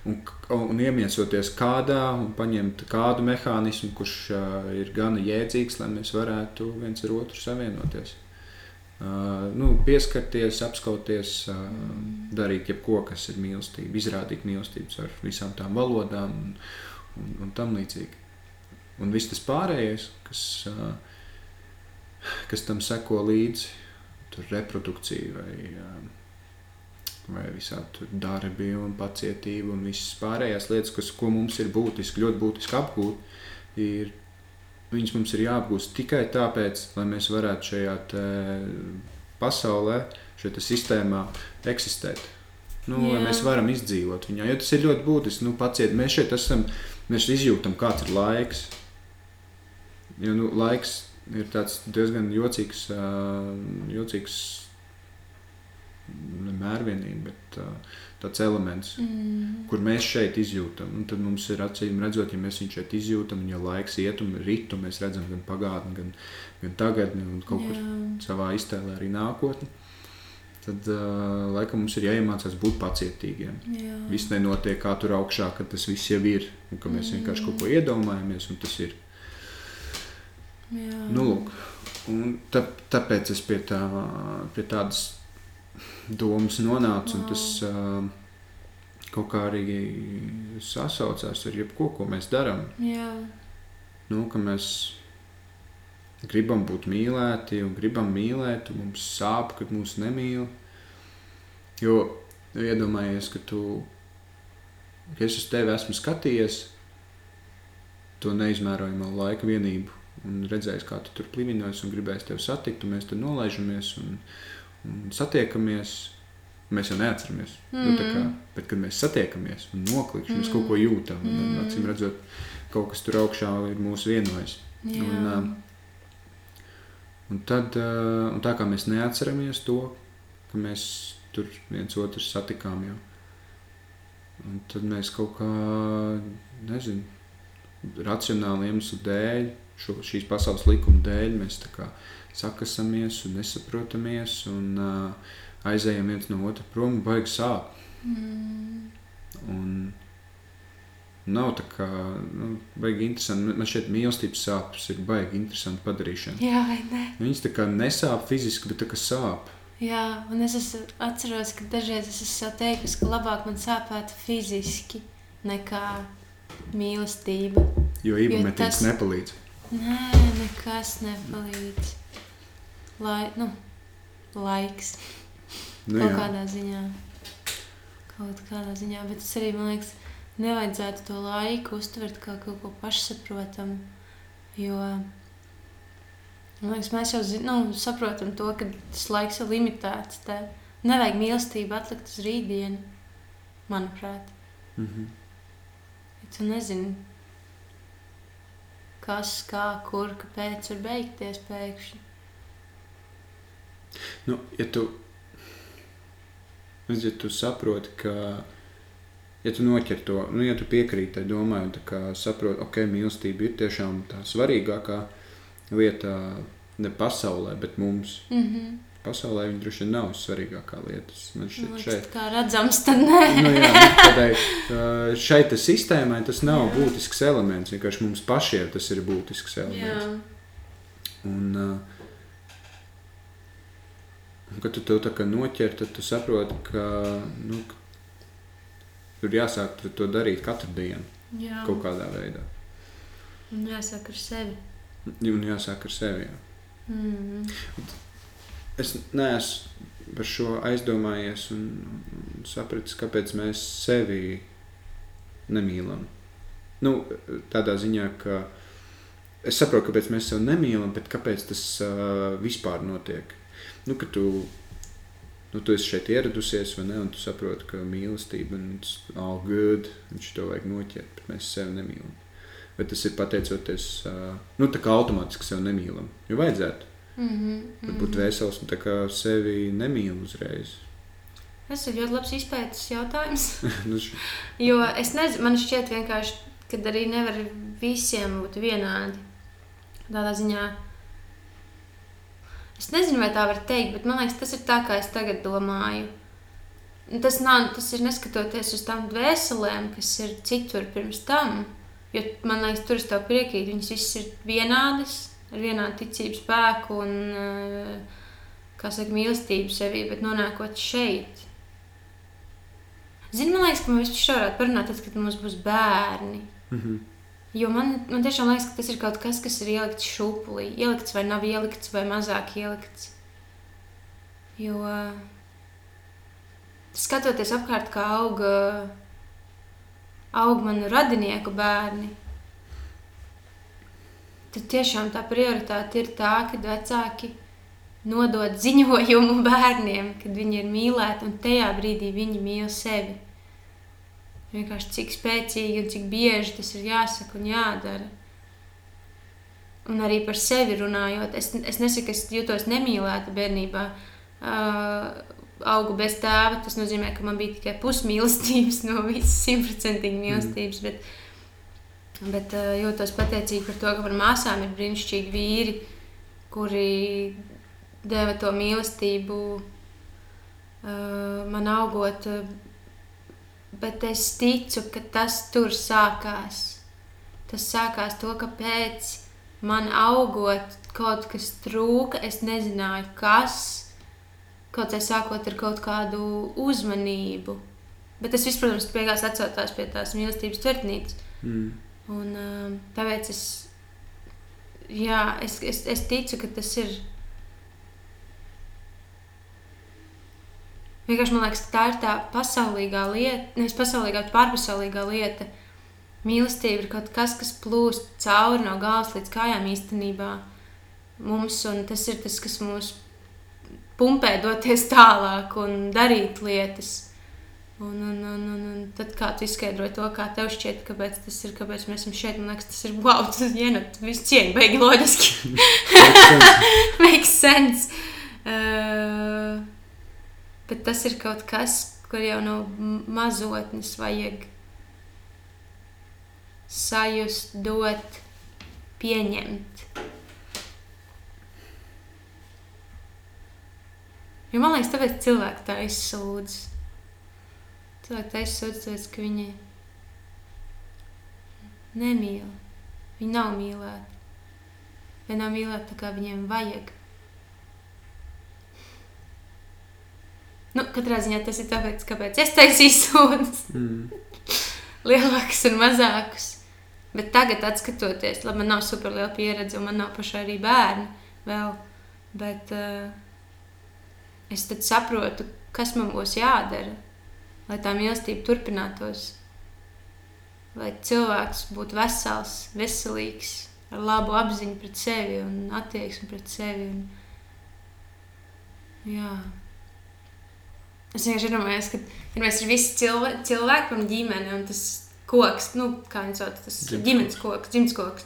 Un, un iemiesoties kādā, un paņemt kādu mehānismu, kurš uh, ir gana jēdzīgs, lai mēs varētu viens ar otru savienoties. Uh, nu, pieskarties, apskauties, uh, darīt jebko, kas ir mīlestība, izrādīt mīlestību ar visām tām valodām un, un, un tam līdzīgi. Un viss tas pārējais, kas uh, kas tam seko līdzi, tur reprodukcija vai, vai visādi darbi un pacietība un visas pārējās lietas, kas, ko mums ir būtiski, ļoti būtiski apgūt, ir, viņas mums ir jāapgūst tikai tāpēc, lai mēs varētu šajā pasaulē, šajā sistēmā eksistēt. Nu, Jā. lai mēs varam izdzīvot viņā, jo tas ir ļoti būtiski. Nu, paciet, mēs šeit esam, mēs izjūtam, kāds ir laiks. Jo nu, laiks ir diezgan jocīgs, jocīgs mērvienība, bet tāds elements, mm. kur mēs šeit izjūtam. Un tad mums ir acīm redzot, ja mēs viņu šeit izjūtam, un ja laiks iet un rit, un mēs redzam gan pagātni, gan, gan tagadni, un kaut Jā. kur savā iztēlē arī nākotni. Tad uh, laikam mums ir jāiemācās būt pacietīgiem. Jā. Viss nenotiek kā tur augšā, ka tas viss jau ir, un ka mēs mm. vienkārši kaut ko iedomājamies, un tas ir. Nu, lūk, tā, tāpēc es pie, tā, pie tādas domas nonācu. Wow. Tas uh, kaut kā arī sasaucās ar jebko, ko mēs darām. Nu, mēs gribam būt mīlēti un gribam mīlēt, un mums sāp, kad mūs nemīl. Jo iedomājies, ka tu, ka es uz tevi esmu skatījies, to neizmērojamo laika vienību un redzējis, kā tu tur plivinojas un gribējis tevi satikt, un mēs tur nolaižamies un, un satiekamies. Mēs jau neatceramies. Mm. Nu, kā, bet, kad mēs satiekamies un noklikšķi, mm. mēs kaut ko jūtam. Mm. Acīm redzot, kaut kas tur augšā ir mūsu vienojis. Jā. Un, un, tad, un tā kā mēs neatceramies to, ka mēs tur viens otru satikām jau. Un tad mēs kaut kā, nezinu, racionāli iemeslu dēļ šo, šīs pasaules likuma dēļ mēs sakasamies un nesaprotamies un uh, aizējam viens no otra prom un baigi sāp. Mm. Un nav tā kā, nu, baigi interesanti. Man šeit mīlestības sāpes ir baigi interesanti padarīšana. Jā, vai ne? Viņas tā kā nesāp fiziski, bet tā kā sāp. Jā, un es esmu, atceros, ka dažreiz es esmu teikusi, ka labāk man sāpētu fiziski nekā mīlestība. Jo īpametības tas... nepalīdz. Nē, nekas nepalīdz. Lai, nu, laiks. Nu, kaut jā. kādā ziņā. Kaut kādā ziņā. Bet es arī, man liekas, nevajadzētu to laiku uztvert kā kaut ko pašsaprotamu. Jo, man liekas, mēs jau zin, nu, saprotam to, ka tas laiks ir limitēts. Te. Nevajag mīlestību atlikt uz rītdienu, manuprāt. Mm -hmm. Ja tu nezini, kas, kā, kur, kāpēc var beigties pēkšņi. Nu, ja tu, ja tu saproti, ka, ja tu noķer to, nu, ja tu piekrīti tai domai, tā saproti, ok, mīlestība ir tiešām tā svarīgākā lieta ne pasaulē, bet mums. Mm -hmm pasaulē viņa droši vien nav svarīgākā lieta. Man šķiet, nu, šeit kā redzams, tad nē. nu, jā, nu, tādai, šeit sistēmai tas nav jā. būtisks elements. Vienkārši mums pašiem tas ir būtisks elements. Jā. Un, un, kad tu to tā kā noķer, tad tu saproti, ka nu, tur jāsāk to darīt katru dienu. Jā. Kaut kādā veidā. Un jāsāk ar sevi. Un jāsāk ar sevi. Jā. Mm es neesmu par šo aizdomājies un, un sapratis, kāpēc mēs sevi nemīlam. Nu, tādā ziņā, ka es saprotu, kāpēc mēs sevi nemīlam, bet kāpēc tas uh, vispār notiek. nu, ka tu, nu, tu esi šeit ieradusies, vai ne, un tu saproti, ka mīlestība un it's all good, viņš to vajag noķert, bet mēs sevi nemīlam. Bet tas ir pateicoties, uh, nu, tā kā automātiski sevi nemīlam, jo vajadzētu. Mm -hmm, Bet būt vesels un tā kā sevi nemīl uzreiz. Tas ir ļoti labs izpētes jautājums. Nu, Jo es nezinu, man šķiet vienkārši, ka arī nevar visiem būt vienādi. Tādā ziņā. Es nezinu, vai tā var teikt, bet man liekas, tas ir tā, kā es tagad domāju. Tas, nav, tas ir neskatoties uz tām dvēselēm, kas ir citur pirms tam. Jo man liekas, tur es tev piekrītu. Viņas visas ir vienādas, ar vienādu ticību spēku un, eh, saka, mīlestību sevī, bet nonākot šeit. Zini, man liekas, ka mēs šo varētu parunāt, tad, kad mums būs bērni. Mhm. Jo man, man tiešām liekas, ka tas ir kaut kas, kas ir ielikts šūpulī. Ielikts vai nav ielikts, vai mazāk ielikts. Jo skatoties apkārt, kā auga, auga manu radinieku bērni, tad tiešām tā prioritāte ir tā, ka vecāki nodod ziņojumu bērniem, kad viņi ir mīlēti, un tajā brīdī viņi mīl sevi. Vienkārši cik spēcīgi un cik bieži tas ir jāsaka un jādara. Un arī par sevi runājot, es, es nesaku, ka es jutos nemīlēta bērnībā. Uh, augu bez tēva, tas nozīmē, ka man bija tikai pusmīlestības no visas simtprocentīgi mīlestības. Bet, bet uh, jūtos pateicīgi par to, ka par māsām ir brīnišķīgi vīri, kuri deva to mīlestību uh, man augot. Bet es ticu, ka tas tur sākās. Tas sākās to, ka pēc man augot kaut kas trūka, es nezināju, kas. Kaut kā sākot ar kaut kādu uzmanību. Bet tas viss, protams, beigās atcaucās pie tās mīlestības tvertnītes. Mm. Un, um, tāpēc es, jā, es, es, es ticu, ka tas ir. Vienkārši man liekas, ka tā ir tā pasaulīgā lieta, nevis pasaulīgā, bet pārpasaulīgā lieta. Mīlestība ir kaut kas, kas plūst cauri no galvas līdz kājām īstenībā mums, un tas ir tas, kas mūs pumpē doties tālāk un darīt lietas. Un, un, un, un, un tad, kā tu izskaidroji to, kā tev šķiet, kāpēc tas ir, kāpēc mēs esam šeit, man liekas, tas ir wow, tas ir nu, viss cieņa, beigi loģiski. Makes sense. Uh, bet tas ir kaut kas, kur jau no mazotnes vajag sajust, dot, pieņemt. Jo man liekas, tāpēc cilvēki tā izsūdz. Cilvēki tā izsūdz, tāpēc, ka viņi nemīl. Viņi nav mīlēti. Vai nav mīlēti tā, kā viņiem vajag. Nu, katrā ziņā tas ir tāpēc, kāpēc es taisīju sūdzes. Mm. lielākus un mazākus. Bet tagad, skatoties, labi, man nav super liela pieredze, un man nav pašai arī bērni vēl. Bet uh, es saprotu, kas man būs jādara, lai tā mīlestība turpinātos. Lai cilvēks būtu vesels, veselīgs, ar labu apziņu pret sevi un attieksmi pret sevi. Un... Jā. Es vienkārši domāju, ka ja mēs ir visi cilvē, cilvēki un ģimene, un tas koks, nu, kā viņi sauc, tas Dzimts ģimenes koks, dzimts koks.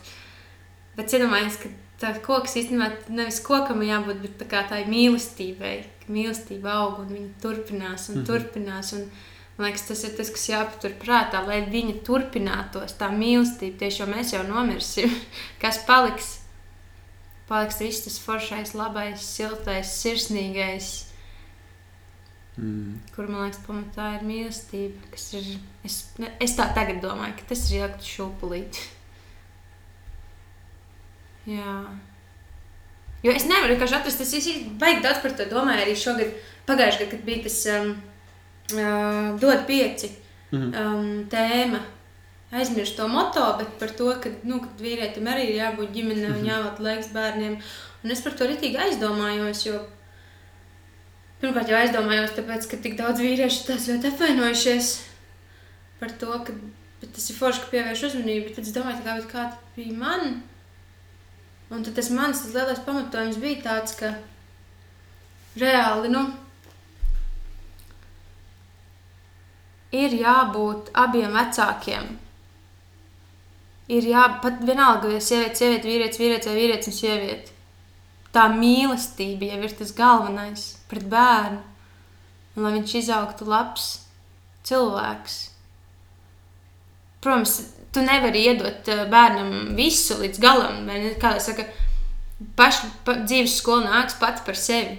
Bet es domāju, ka tā koks īstenībā nevis kokam jābūt, bet tā kā tā ir mīlestībai, mīlestība aug un viņa turpinās un Mhm. turpinās. Un, man liekas, tas ir tas, kas jāpatur prātā, lai viņa turpinātos, tā mīlestība, tieši jo mēs jau nomirsim. Kas paliks? Paliks viss tas foršais, labais, siltais, sirsnīgais Mm. kur man liekas, pamatā ir mīlestība. Ir, es, es tā tagad domāju, ka tas ir ielikt šūpulīt. Jā. Jo es nevaru vienkārši atrast, es īsti baigi daudz par to domāju. Arī šogad, pagājušajā gadā, kad bija tas um, uh, dod pieci Mhm. um, tēma. Aizmirst to moto, bet par to, ka, nu, ka vīrietim arī ir jābūt ģimenei un jābūt laiks bērniem. Un es par to rītīgi aizdomājos, jo Pirmkārt, jau aizdomājos, tāpēc, ka tik daudz vīriešu tās ļoti apvainojušies par to, ka tas ir forši, ka pievērš uzmanību. Tad es domāju, kā, kā tas bija man. Un tad tas mans tas lielais pamatojums bija tāds, ka reāli, nu, ir jābūt abiem vecākiem. Ir jābūt vienalga, vai sieviete, sieviete, vīrietis, vīrietis vai vīrietis un sieviete. Tā mīlestība jau ir tas galvenais pret bērnu. Un lai viņš izaugtu labs cilvēks. Protams, tu nevari iedot eh, bērnam visu līdz galam. Kā jau saka, paša pa, dzīves skola nāks pats par sevi.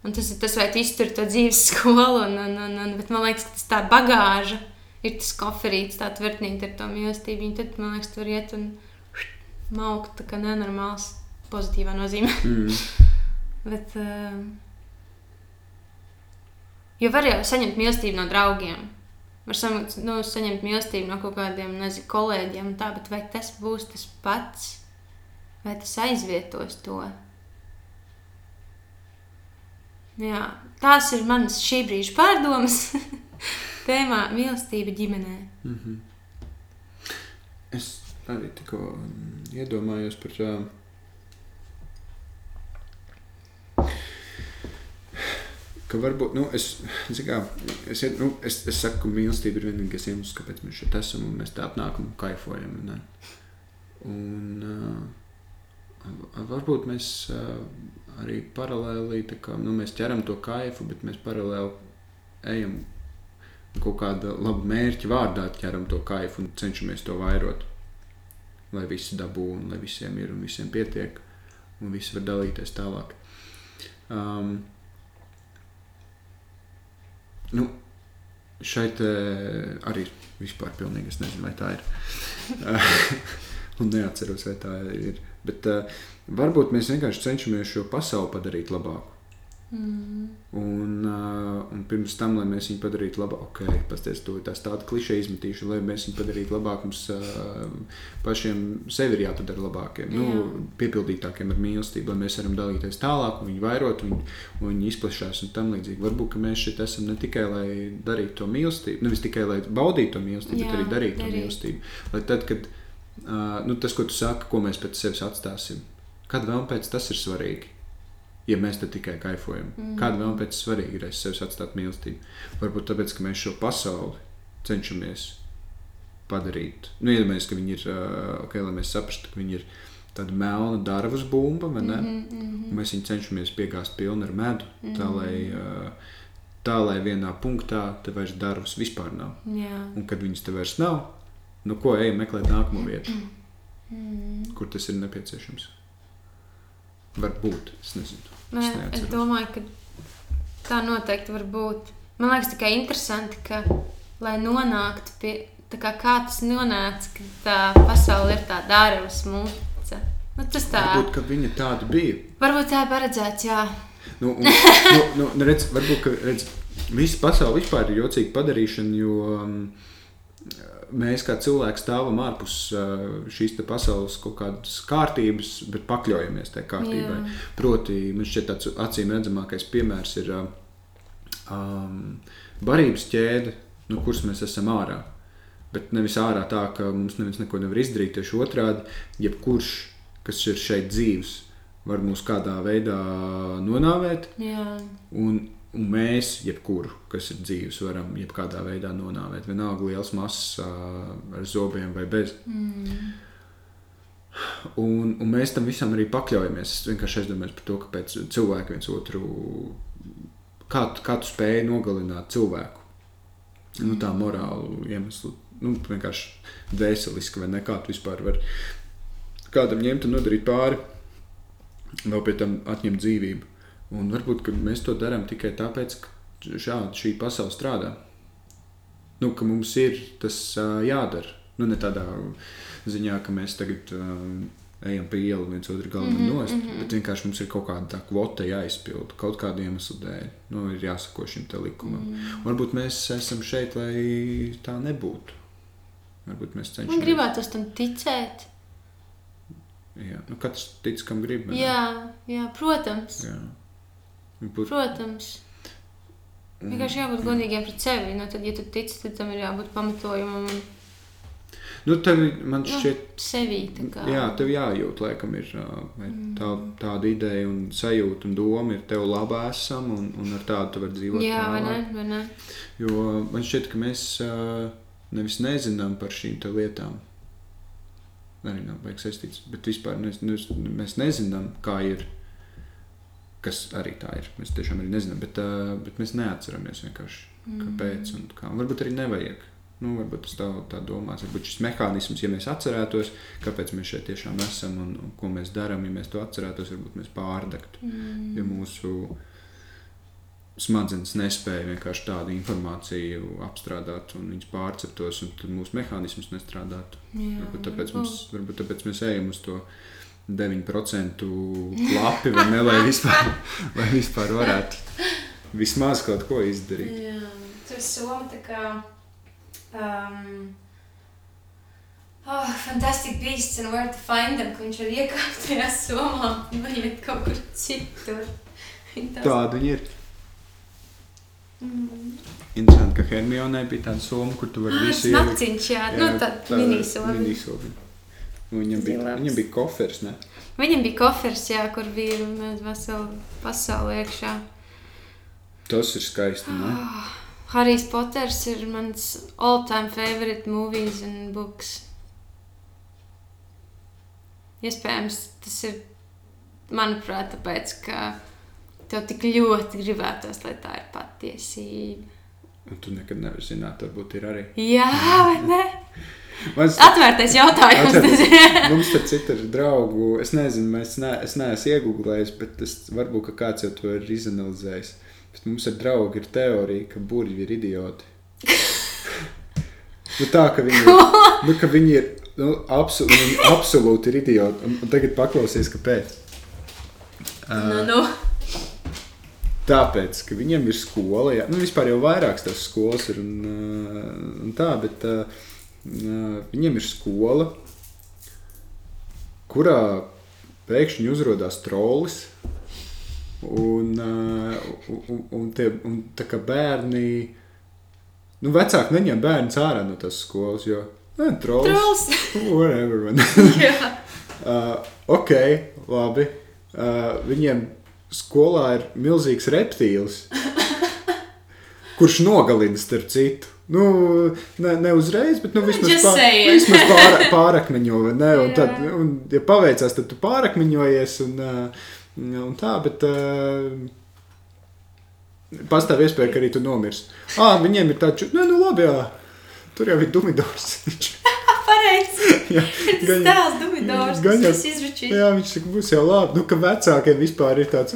Un tas ir tas, vai tu iztur to dzīves skolu, un, un, un, un, bet man liekas, ka tas tā bagāža ir tas koferīts, tā tvertnīte ar to mīlestību. Tad, man liekas, tur iet un maukt tā kā nenormāls pozitīvā nozīmē. Mm. bet, uh, jo var jau saņemt mīlestību no draugiem. Var saņemt, nu, saņemt mīlestību no kaut kādiem nezinu, kolēģiem, tā, bet vai tas būs tas pats, vai tas aizvietos to? Jā, tās ir manas šī brīža pārdomas tēmā mīlestība ģimenē. Mm -hmm. Es arī tikko iedomājos par tā. Ka varbūt, nu, es, kā, es, nu, es, es saku, ka mīlestība ir vienīgais iemesls, kāpēc mēs šeit esam un mēs tā apnākam un kaifojam. Ne? Un, uh, varbūt mēs uh, arī paralēli kā, nu, mēs ķeram to kaifu, bet mēs paralēli ejam kaut kāda laba mērķa vārdā, ķeram to kaifu un cenšamies to vairot. Lai visi dabū, un lai visiem ir un visiem pietiek, un visi var dalīties tālāk. Um, nu, šeit arī vispār pilnīgi es nezinu, vai tā ir. un neatceros, vai tā ir. Bet uh, varbūt mēs vienkārši cenšamies šo pasauli padarīt labāku. Mm. Un, uh, un pirms tam, lai mēs viņu padarītu labāku, ok, pasties, to tas tāda kliša izmetīšana, lai mēs viņu padarītu labāku, mums uh, pašiem sevi ir jāpadara labākiem, nu, Jā. nu, piepildītākiem ar mīlestību, lai mēs varam dalīties tālāk, un viņi vairot, un, un viņi izplešās un tam līdzīgi. Varbūt, ka mēs šeit esam ne tikai, lai darītu to mīlestību, nevis tikai, lai baudītu to mīlestību, Jā, bet arī darītu to mīlestību. Lai tad, kad uh, nu, tas, ko tu saki, ko mēs pēc sevis atstāsim, kad vēl pēc tas ir svarīgi. Ja mēs te tikai kaifojam, mm. kāda vēl pēc svarīga ir aiz sevis atstāt mīlestību? Varbūt tāpēc, ka mēs šo pasauli cenšamies padarīt. Nu, iedomājieties, ka viņi ir, uh, ok, lai mēs saprastu, ka viņi ir tāda melna darbas bumba, vai ne? Mm -hmm. Mēs viņu cenšamies piegāzt pilnu ar medu, mm -hmm. tā, mhm. lai, uh, tā lai vienā punktā te vairs darbs vispār nav. Jā. Un kad viņas te vairs nav, nu, ko ejam meklēt nākamo vietu, mm. kur tas ir nepieciešams. Varbūt, es nezinu. Es, es domāju, ka tā noteikti var būt. Man liekas, tikai interesanti, ka, lai nonāktu pie tā, kā, kā tas nonāca, ka tā pasaule ir tā dārvas mūce. Nu, tas tā. Varbūt, ka viņa tāda bija. Varbūt tā ir paredzēts, jā. Nu, un, nu, nu, nu, redz, varbūt, ka redz, visa pasaule vispār ir jocīga padarīšana, jo um, mēs kā cilvēki stāvam ārpus uh, šīs pasaules kaut kādas kārtības, bet pakļaujamies tajā kārtībai. Jā. Proti, man šķiet, tāds acīm redzamākais piemērs ir uh, um, barības ķēde, no kuras mēs esam ārā. Bet nevis ārā tā, ka mums neviens neko nevar izdarīt. Tieši otrādi, jebkurš, kas ir šeit dzīves, var mūs kādā veidā nonāvēt. Jā. Un Un mēs, jebkuru, kas ir dzīves, varam jebkādā veidā nonāvēt. Vienalga liels masas ar zobiem vai bez. Mm. Un, un mēs tam visam arī pakļaujamies. Es vienkārši aizdomājos par to, kāpēc cilvēki viens otru, kā, kā tu spēj nogalināt cilvēku. Mm. Nu, tā morāla iemesla, nu, vienkārši dvēseliski, vai ne kā tu vispār vari kādam ņemt un nodarīt pāri, vēl pie tam atņemt dzīvību. Un varbūt mēs to darām tikai tāpēc, ka šādi šī pasaule strādā. Nu, ka mums ir tas uh, jādara. Nu, ne tādā ziņā, ka mēs tagad uh, ejam pa ielu viens otru galvu mm -hmm, nost, mm -hmm. bet vienkārši mums ir kaut kāda tā kvota jāizpild kaut kādu iemeslu dēļ. Nu, ir jāsako šim te likumam. Mm -hmm. Varbūt mēs esam šeit, lai tā nebūtu. Varbūt mēs cenšamies. Man gribētu tam ticēt. Jā, nu, katrs tic, kam grib. Jā, jā, protams. Jā. Būt... Protams. Vienkārši jābūt godīgiem pret sevi. Nu, tad, ja tu tici, tad tam ir jābūt pamatojumam. Un... Nu, tev, man Nu, šķiet, tā kā. jā, tev jājūt, laikam, ir vai tā, tāda ideja un sajūta un doma ir tev labā esam, un, un ar tādu tu vari dzīvot. Jā, vai ne? Vai ne? Jo man šķiet, ka mēs nevis nezinām par šīm lietām. Arī nav vajag saistīts, bet vispār nes, nes, mēs nezinām, kā ir. Kas arī tā ir. Mēs tiešām arī nezinām, bet, ā, bet mēs neatceramies vienkārši, kāpēc un kā. Un varbūt arī nevajag. Nu, varbūt tas tā, tā domās. Varbūt šis mehānisms, ja mēs atcerētos, kāpēc mēs šeit tiešām esam un, un ko mēs darām, ja mēs to atcerētos, varbūt mēs pārdegtu. Mm. Jo mūsu smadzenes nespēja vienkārši tādu informāciju apstrādāt un viņas pārceptos, un tad mūsu mehānisms nestrādātu. Jā, Varbūt tāpēc, mums, varbūt. varbūt tāpēc mēs ejam uz to 9% lapi, vai ne, lai vispār, lai vispār varētu vismaz kaut ko izdarīt. Jā, tur soma tā kā. Um, Oh, fantastic beasts and where to find them, ka viņš var iekāpt tajā somā un iet kaut kur citur. Tas- Tāda viņa ir. Mm. Interesanti, ka Hermionai bija tāda soma, kur tu vari Ah, visu ielikt. Snaciņš, jā, nu tad minisoma. minisoma. Viņam bija, viņam bija kofers, ne? Viņam bija kofers, jā, kur bija mēs veselu pasauli iekšā. Tas ir skaisti, ne? Oh, Harijs Poters ir mans all-time favorite movies and books. Iespējams, tas ir, manuprāt, tāpēc, ka tev tik ļoti gribētos, lai tā ir patiesība. Un tu nekad nevari zināt, varbūt ir arī. Jā, vai ne? Mans, Atvērtais jautājums. ir. mums tur citur ir draugu. Es nezinu, mēs ne, es neesmu iegūlējis, bet es, varbūt kāds jau to ir izanalizējis. Bet mums ar draugu ir teorija, ka burļi ir idioti. nu, tā, ka viņi, ir- nu, ka viņi ir nu, absol, viņi absolūti ir idioti. Un, un tagad paklausies, kāpēc. Nu, nu. Tāpēc, ka viņiem ir skola, jā, nu, vispār jau vairākas tās skolas ir un, uh, un tā, bet uh, uh, viņiem ir skola, kurā pēkšņi uzrādās trollis. Un, un, un, tie, un tā kā bērni, nu, vecāki neņem bērnu ārā no tās skolas, jo, nē, trolls. Trolls. Whatever. Jā. Uh, ok, labi. Uh, viņiem skolā ir milzīgs reptīls, kurš nogalina starp citu. Nu, ne, ne uzreiz, bet nu, vismaz, Just say it. vismaz pār, pārakmeņo. Ne? Un tad, un, ja paveicās, tad tu pārakmeņojies. Un, uh, un tā, bet uh, pastāv iespēja, ka arī tu nomirsi. Ah, viņiem ir tāds, nu, nu labi, jā. Tur jau ir dumidors. Pareizi. Jā, Tas gan- tēls Dumidors, gan tas izračīs. Jā, viņš saka, būs jau labi. Nu, ka vecākiem vispār ir tāds.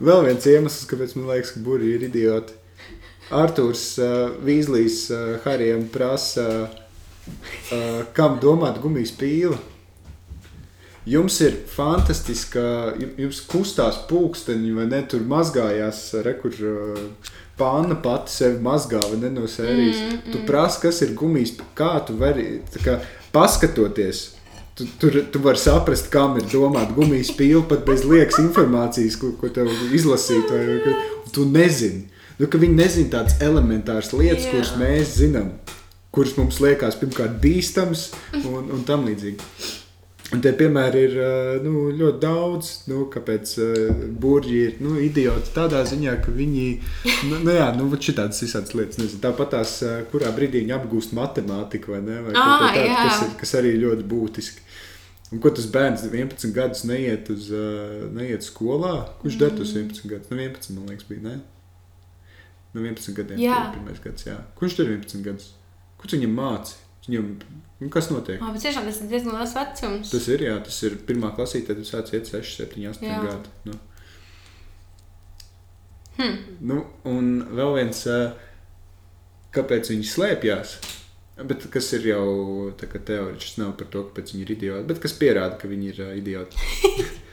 Vēl viens iemesls, kāpēc man liekas, ka burbuļi ir idioti. Arthurs uh, Vīslijs uh, Harijam prasa, uh, kam domāt gumijas pīli. Jums ir fantastiska, ju- jums kustās pulksteņi, vai ne? Tur mazgājās, rekur pāna pati sevi mazgā, vai ne no sērijas. Mm, mm. Tu prasi, kas ir gumijas, kā tu vari, kā paskatoties. Tu, tur tu vari saprast, kam ir domāta gumijas pīle, pat bez liekas informācijas, ko, ko tev izlasīt. Vai, ka, tu nezini. Nu, viņi nezina tādas elementāras lietas, Jā. kuras mēs zinām, kuras mums liekas pirmkārt bīstamas un, un tam līdzīgi. Un tie piemēri ir ā, nu, ļoti daudz. Nu, kāpēc uh, burbuļi ir nu, idioti tādā ziņā, ka viņi. Nu, nu, jā, nu, šitādas visādas lietas. Nezinu. Tāpat tās, ā, kurā brīdī viņi apgūst matemātiku vai ne? Vai kaut ko Ā, tādu, jā. kas, ir, kas arī ļoti būtiski. Un ko tas bērns 11 gadus neiet uz uh, neiet skolā? Kurš mm. tos 11 gadus? Nu, 11 man liekas, bija. Ne? No 11 gadiem Jā. pirmais gads. Jā. Kurš tur ir 11 gadus? Kurš viņam mācīja? Viņam, nu, kas notiek? Oh, bet tiešām tas ir diezgan liels vecums. Tas ir, jā, tas ir pirmā klasīte, tad tu sāc iet 6, 7, 8 Jā. gadi. Nu. Hm. Nu, un vēl viens, kāpēc viņi slēpjas. Bet kas ir jau tā kā teorija, tas nav par to, kāpēc viņi ir idioti, bet kas pierāda, ka viņi ir idioti.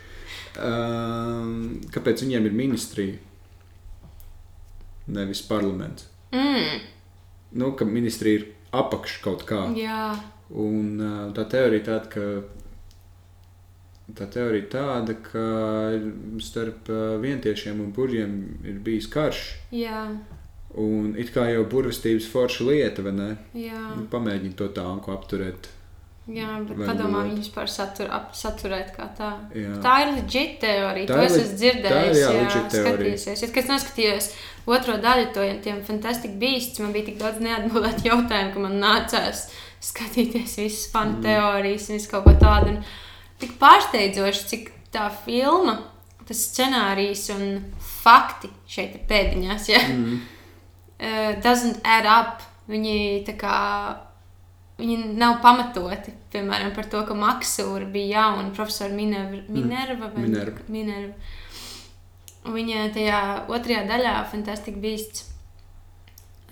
um, kāpēc viņiem ir ministrija? Nevis parlaments. Mm. Nu, ka ministrija ir apakš kaut kā. Jā. Un tā teorija tāda, ka tā teorija tāda, ka starp vientiešiem un burģiem ir bijis karš. Jā. Un it kā jau burvestības forša lieta, vai ne? Jā, Nu, Pamēģini to tanku apturēt. Jā bet Vai padomā, viņu vispār satur, saturēt kā tā. Jā. Tā ir leģit teorija. Tā To es esmu tā dzirdējis. ir, jā, teorija. skatījusies. Es, kad noskatījos otro daļu to tiem Fantastic Beasts, man bija tik daudz neatbildētu jautājumu, ka man nācās skatīties visas fanu mm. teorijas un visu kaut ko tādu. Un tik pārsteidzoši, cik tā filma, tas scenārijs un fakti šeit ir pēdiņās. Ja? Mm. uh, doesn't add up. Viņi tā kā viņi nav pamatoti. Piemēram, par to, ka Maksūra bija jauna profesora Minerva. Minerva, vai- Minerva. Minerva. Viņa tajā otrajā daļā, Fantastic Beasts,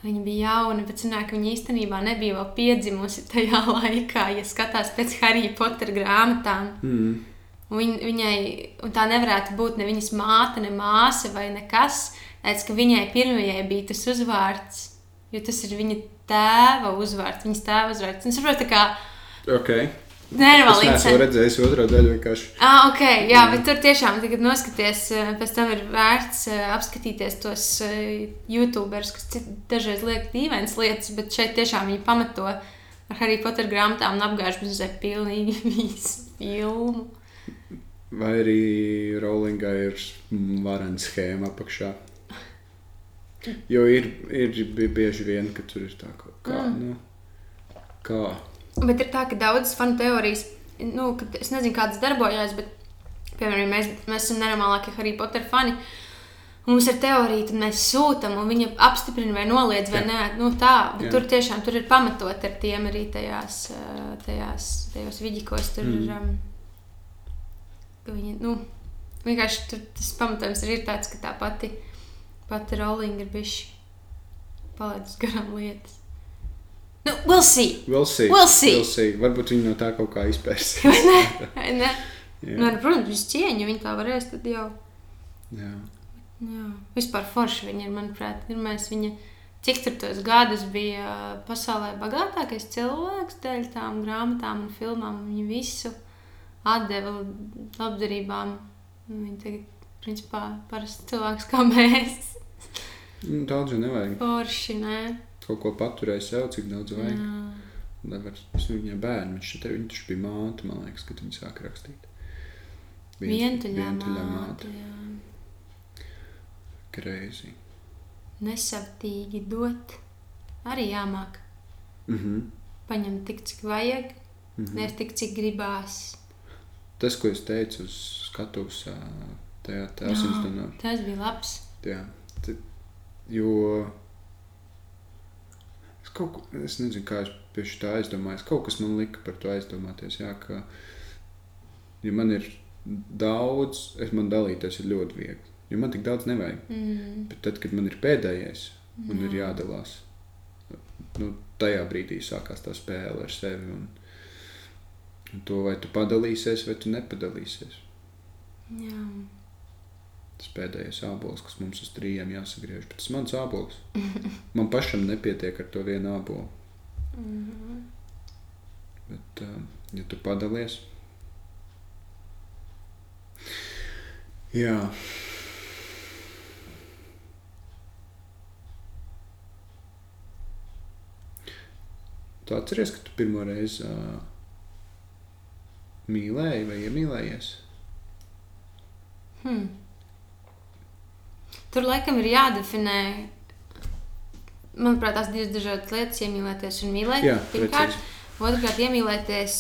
viņa bija jauna, bet sanāk, viņa īstenībā nebija vēl piedzimusi tajā laikā, ja skatās pēc Harry Potter grāmatām. Mm. Viņ, viņai tā nevarētu būt ne viņas māte, ne māsa vai nekas. Tāpēc, ka viņai pirmajai bija tas uzvārds, jo tas ir viņa tēva uzvārds, viņas tēva uzvārds. Un, saprot, tā kā Ok. Es nenormāli neesmu redzējis otro daļu vienkārši. Ah, ok, jā, bet tur tiešām tagad noskaties, eh, pēc tam ir vērts eh, apskatīties tos eh, youtuberus, kas dažreiz liek dīvainas lietas, bet šeit tiešām viņi pamato ar Harry Potter grāmatām un apgāž bez pilnīgi visu filmu. Vai arī Rollingai ir varena schēma apakšā. Jo ir, ir bi- bieži vien, ka tur ir tā kā. kā, Mm. nu, kā. Bet ir tā, ka daudzas fanu teorijas, nu, kad es nezinu, kādas darbojas, bet, piemēram, mēs, mēs esam nenormālākie Harry Potter fani. Mums ir teorija, tad mēs sūtām, un viņa apstiprina vai noliedz, vai Jā. nē. Nu, tā, tur tiešām tur ir pamatot ar tiem arī tajās, eh, tajās, tajos vidīkos. Tur Mm. ir. Um, viņi, nu, vienkārši tur tas pamatojums ir tāds, ka tā pati, pati Rolling ir bijusi palaidus garām lietas. Nu, we'll see! We'll see. We'll see. We'll see. Varbūt viņi no tā kaut kā izpērs. Vai ne? Vai ne? Nu, ar, protams, visu cieņu, ja viņi tā varēs, tad jau. Jā. Jā, vispār forši viņa ir, manuprāt, pirmais viņa. Cik tur tos gadus bija pasaulē bagātākais cilvēks dēļ tām grāmatām un filmām. Viņa visu atdeva labdarībām. Viņa tagad, principā, parasts cilvēks kā mēs. Nu, Daudz jau nevajag. Forši, nē. Kaut ko paturēt sev, cik daudz vajag. Jā. Lai var, es viņai bērnu, viņš viņš taču bija māte, man liekas, kad viņa sāka rakstīt. Vientuļā māte. jā. Crazy. Nesavtīgi dot. Arī jāmāk. Mhm. Paņemt tik, cik vajag, Mhm. nevis tik, cik gribās. Tas, ko es teicu uz skatuves, tajā Jā. tāsīs donā. Tas bija labs. Jā. Jo es kaut ko, es nezinu, kā es pie tā aizdomājos. Kaut kas man lika par to aizdomāties. Jā, ka, ja man ir daudz, es man dalīties ir ļoti viegli. Jo man tik daudz nevajag. Mm. Bet tad, kad man ir pēdējais un ir jādalās, nu, tajā brīdī sākās tā spēle ar sevi. Un, un to vai tu padalīsies, vai tu nepadalīsies. Jā. Tas pēdējais ābols, kas mums uz trījiem jāsagriež, bet tas mans ābols. Man pašam nepietiek ar to vienu ābolu. Mhm. Bet, uh, ja tu padalies, jā. Tu atceries, ka tu pirmo reizi uh, mīlēji vai iemīlējies? Hmm. Tur laikam ir jādefinē. Manuprāt, tās divas dažādas lietas, iemīlēties un mīlēt. Jā, Pirmkārt, precīzi. otrkārt, iemīlēties.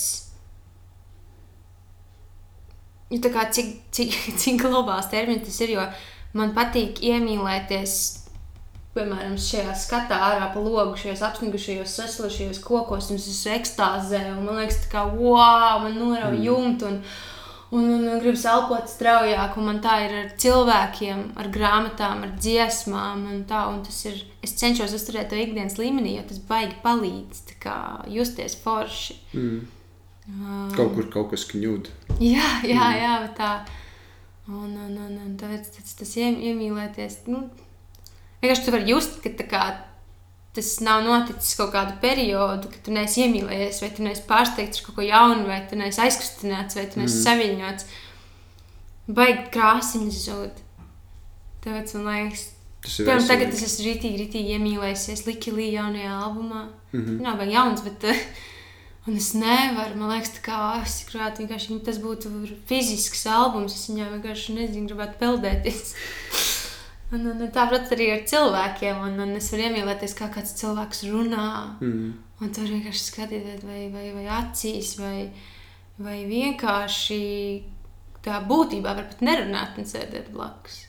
Jo tā kā cik, cik, cik globāls termins tas ir, jo man patīk iemīlēties, piemēram, šajā skatā ārā pa logu, šajos apsnigušajos, saslušajos kokos, un es esmu ekstāzē, un man liekas, tā kā, wow, man norauj Mm. jumtu, un, un, un, un gribas elpot straujāk, un man tā ir ar cilvēkiem, ar grāmatām, ar dziesmām, un tā, un ir, es cenšos uzturēt to ikdienas līmenī, jo tas baigi palīdz, justies forši. Mm. Um, Kaut kur kaut kas kņūd. Jā, jā, Mm. jā, tā. Un, un, un, un tāpēc tas, tas iem, iemīlēties. Nu, vienkārši tu vari just, ka tā kā, tas nav noticis kaut kādu periodu, kad tu neesi iemīlējies, vai tu neesi pārsteigts par kaut ko jaunu, vai tu neesi aizkustināts, vai tu neesi mm. saviņots. Baigi krāsiņas zūd. Tāpēc man liekas, Tas ir Piemēram, tagad es esmu rītīgi, rītīgi iemīlējusies Likilī jaunajā albumā. Mhm. Nav vēl jauns, bet uh, un es nevaru, man liekas, tā kā asikrāt, vienkārši tas būtu fizisks albums, es viņā vienkārši nezinu, gribētu peldēties. Un, un, un tāpat arī ar cilvēkiem, un, un es varu iemīlēties, kā kāds cilvēks runā. Mhm. Un tur vienkārši skatīties, vai, vai, vai acīs, vai, vai vienkārši tā būtībā var pat nerunāt un sēdēt blakus.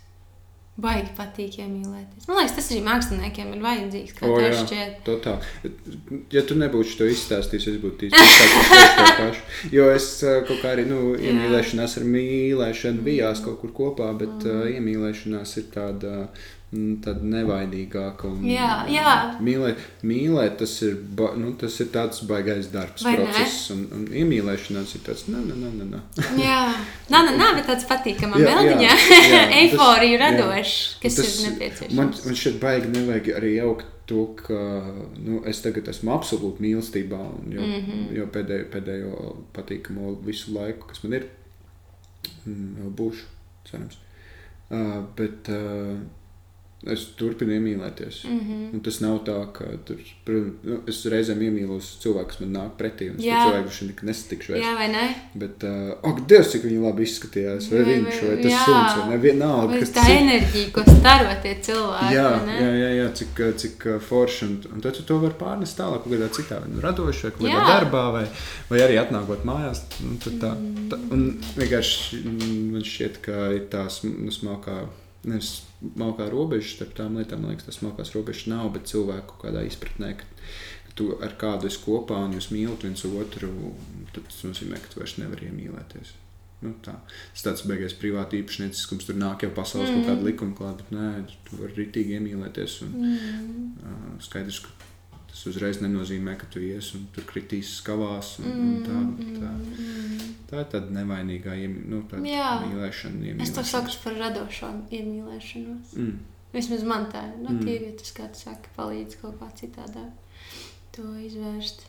Baigi patīk iemīlēties. Man liekas, tas arī māksliniekiem ir vajadzīgs. Kā tev šķiet? Totāli. Ja tu nebūtu to izstāstījis, es būtu izstāstījis to pašu. Jo es uh, kaut kā arī nu, iemīlēšanās ar mīlēšanu bijās kaut kur kopā, bet uh, iemīlēšanās ir tāda. Mm, Tāda nevainīgāka. un, Jā, jā. Mīlēt, mīlēt tas, ir, ba, nu, tas ir tāds baisais darbs, Vai ne? process. Un, un iemīlēšanās ir tāds, nē, nē, nē. Jā, nē, nē, bet tāds patīkams eiforiju jā. radošs, kas Tas- ir nepieciešams. Man, man šeit baigi nevajag arī jaukt to, ka nu, es tagad esmu absolūti mīlestībā, jau, mm. -hmm. pēdējo, pēdējo patīkamo visu laiku, kas man ir, mm, būšu, cerams. Uh, bet uh, es turpinu iemīlēties. Mm. -hmm. Tas nav tā, ka tur, protams, nu, es reizēm iemīlos cilvēku, kas man nāk pretī, un es cilvēku šeit nesatikšu. vairs. Jā, vai ne? Bet, uh, ak, Dievs, cik viņi labi izskatījās. Vai Vai- viņš, vai tas jā. suns, vai nevienalga. Vai tā ir. enerģija, ko staro tie cilvēki, Jā, jā, jā, jā, cik, cik uh, forši. Un, un tad tu to vari pārnest tālāk, kaut kādā citā, nu radošā, vai kādā darbā, vai, vai arī atnākot mājās. Nu, tad tā, tā, un vienkārši mm, man šķiet, ka ir tā sm- nu, smalkā, nevis smalkā robeža starp tām lietām. Man liekas, tas smalkās robežas nav, bet cilvēku kādā izpratnē, ka tu ar kādu esi kopā un jūs mīlat viens otru, tad tas nozīmē, ka tu vairs nevari iemīlēties. Nu, tā. Tas tāds beigās privāti īpašnieciskums, tur nāk jau pasaules mm. kaut kāda likuma klāta, bet nē, tu vari rītīgi iemīlēties. Un, mm. uh, skaidrs, ka tas uzreiz nenozīmē, ka tu ies un tur kritīs skavās. Un, un tā, bet, tā, tā ir tāda nevainīgā nu, tāda mīlēšana. Es to saucu par radošo iemīlēšanos. Mm. Vismaz man tā ir. Nu, Mm. tie ir tas, kā tu saki, palīdz kaut kā citādā to izvērst.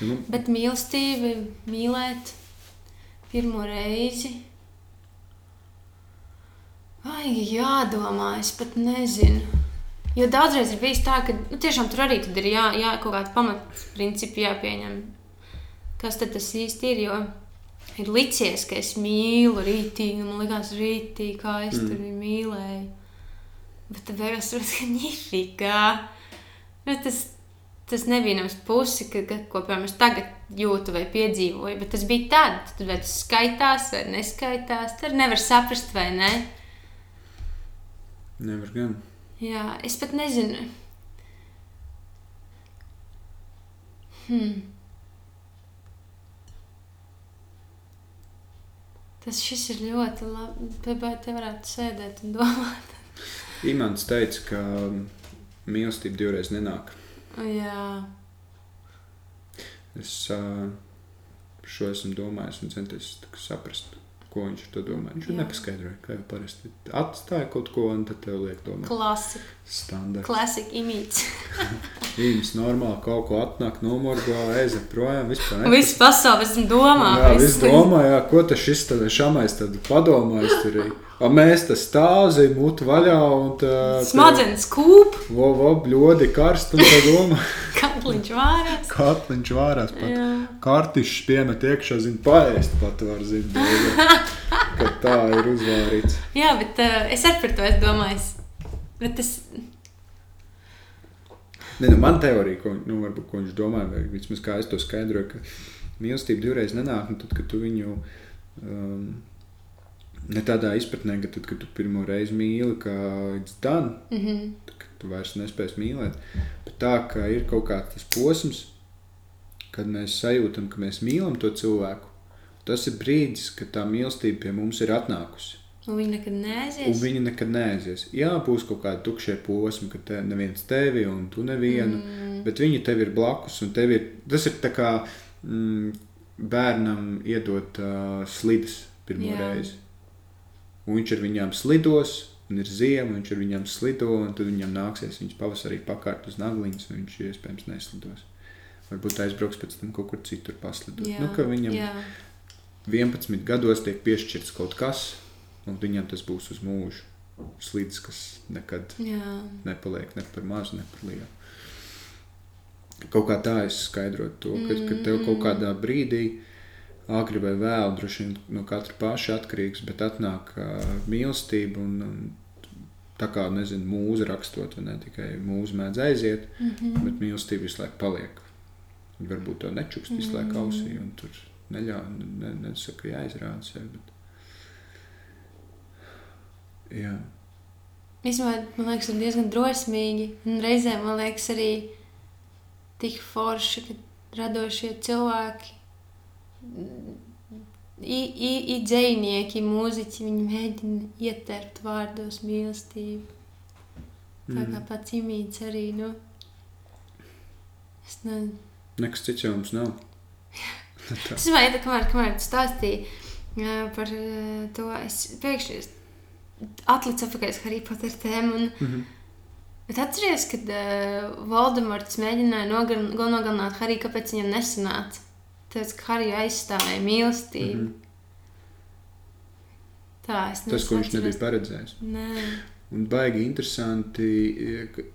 Ja man, Bet mīlestība, mīlēt pirmo reizi. Ai, jādomā, es pat nezinu. Jo daudzreiz ir bijis tā, ka nu, tiešām tur arī tad ir jā, jā, kaut kāda pamatprincipi jāpieņem. Kas tad tas īsti ir? Jo ir licies, ka es mīlu rītīgi, un man liekas, rītīgi, kā es mm. tur mīlēju. Bet tad beigās tur bija nifigā. Nu, tas, tas nebija nemaz pusi, ka, ka, ko piemēram, es tagad jūtu vai piedzīvoju, bet tas bija tad, tad vai tas skaitās vai neskaitās. Tad nevar saprast, vai ne. nevar gan. Jā, es pat nezinu. Hmm. Tas šis ir ļoti labi. Vai te varētu sēdēt un domāt? Imants teica, ka mīlestība divreiz nenāk. Jā, Es šo esmu domājis un centies saprast, ko viņš to domā. Viņš Jā. nepaskaidroja, kā jau parasti atstāja kaut ko un tad tev liek domāt. klasika. Standarts. Klasika imīts. Īms normāli kaut ko atnāk, nomorgo, aiziet projām, vispār Viss pasaule, esmu domā. Jā, viss domā, jā, ko tas šis tad šamais tad padomājis tur. A mēs tas stāzim, mutu vaļā un tā. Smadzenes kūp, Vo, vo, bļodi karst un tā domā. katliņš vārās. Katliņš vārās pat. Jā. Kartišs piemet iekšā, zina, paēst pat var zina. Ka tā ir uzvārīts. Jā, bet uh, es arī par to esmu domājis. Bet tas, Ne, nu, man teorija, ko, nu, varbūt, ko viņš domā, vai vismaz kā es to skaidroju, ka mīlestība divreiz nenāk, un tad, kad tu viņu um, ne tādā izpratnē, ka tad, kad tu pirmo reizi mīli, kā it's done, mm -hmm. tad, kad tu vairs nespēsi mīlēt, bet tā, ka ir kaut kāds posms, kad mēs sajūtam, ka mēs mīlam to cilvēku, tas ir brīdis, kad tā mīlestība pie mums ir atnākusi. Un viņi nekad neaizies. Un viņi nekad neaizies. Jā, būs kaut kādi tukšie posmi, kad te neviens tevi un tu nevienu, mm. bet viņi tev ir blakus. un tev Ir, tas ir tā kā mm, bērnam iedot uh, slīdes pirmo Jā. reizi. Un viņš ar viņām slidos, un ir ziema, un viņš ar viņām slido, un tad viņam nāksies viņas pavasarī pakārt uz nagliņas, un viņš iespējams neslidos. Varbūt aizbrauks pēc tam kaut kur citur paslidot. Jā, Nu, ka viņam jā. 11 gados tiek piešķirts kaut kas, un viņam tas būs uz mūžu. slīds, kas nekad Jā. nepaliek ne par mazu, ne par lielu. Kaut kā tā es skaidrotu to, ka, ka tev kaut kādā brīdī, agri vai vēlu, droši vien no katra paša atkarīgs, bet atnāk uh, mīlestība un, un tā kā, nezinu, mūza rakstot, vai ne tikai mūza mēdz aiziet, mm -hmm. bet mīlestība visu laiku paliek. Viņa varbūt to nečukst visu laiku ausī un tur neļauj, ne, nesaka, jāizrāda sevi. Bet... Jā. Īstenībā, man liekas, ir diezgan drosmīgi. Un reizēm man liekas, arī tik forši, ka radošie cilvēki, īdzēnieki, mūziķi, viņi mēģina ietert vārdos mīlestību. Tā kā pats imīts arī, nu, es nezinu. Nekas cits jau mums nav. Es domāju, ka kamēr, kamēr tu stāstīji jā, par uh, to, es pēkšņi atlicu atpakaļ uz Harry Potter tēmu. Un, mm -hmm. Bet atceries, kad uh, Voldemorts mēģināja nogal nogalināt Hariju, kāpēc viņam nesanāca? Tāpēc, ka Hariju aizstāvēja mīlestību. Mm -hmm. Tā, es Tas, ko viņš nebija paredzējis. Nē. Un baigi interesanti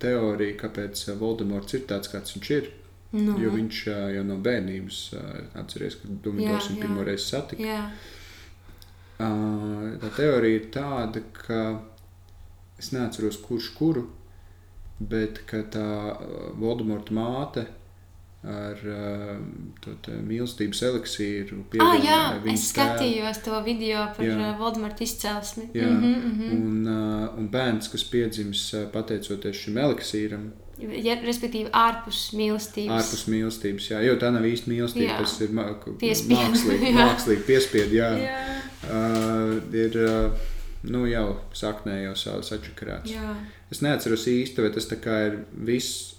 teorija, kāpēc Voldemorts ir tāds, kāds viņš ir. Nu. Jo viņš jau no bērnības atceries, ka Dumbledors viņu pirmo reizi satika. Jā. Tā teorija ir tāda, ka es neatceros, kurš kuru, bet tā Voldemorta māte ar mīlestības eliksīru ah, jā, es skatījos tēlu. to video par jā. Voldemorta izcelsmi. Jā, mm -hmm, mm -hmm. Un, un bērns, kas piedzimis pateicoties šim eliksīram, Ja, respektīvi, ārpus mīlestības. Ārpus mīlestības, jā, jo tā nav īsti mīlestība. Jā. Tas ir mākslīgi, mākslīgi piespiedu. Jā. Jā. Uh, ir uh, nu, jau saknē jau savs atšakarāts. Jā. Es neatceros īsti, vai tas ir viss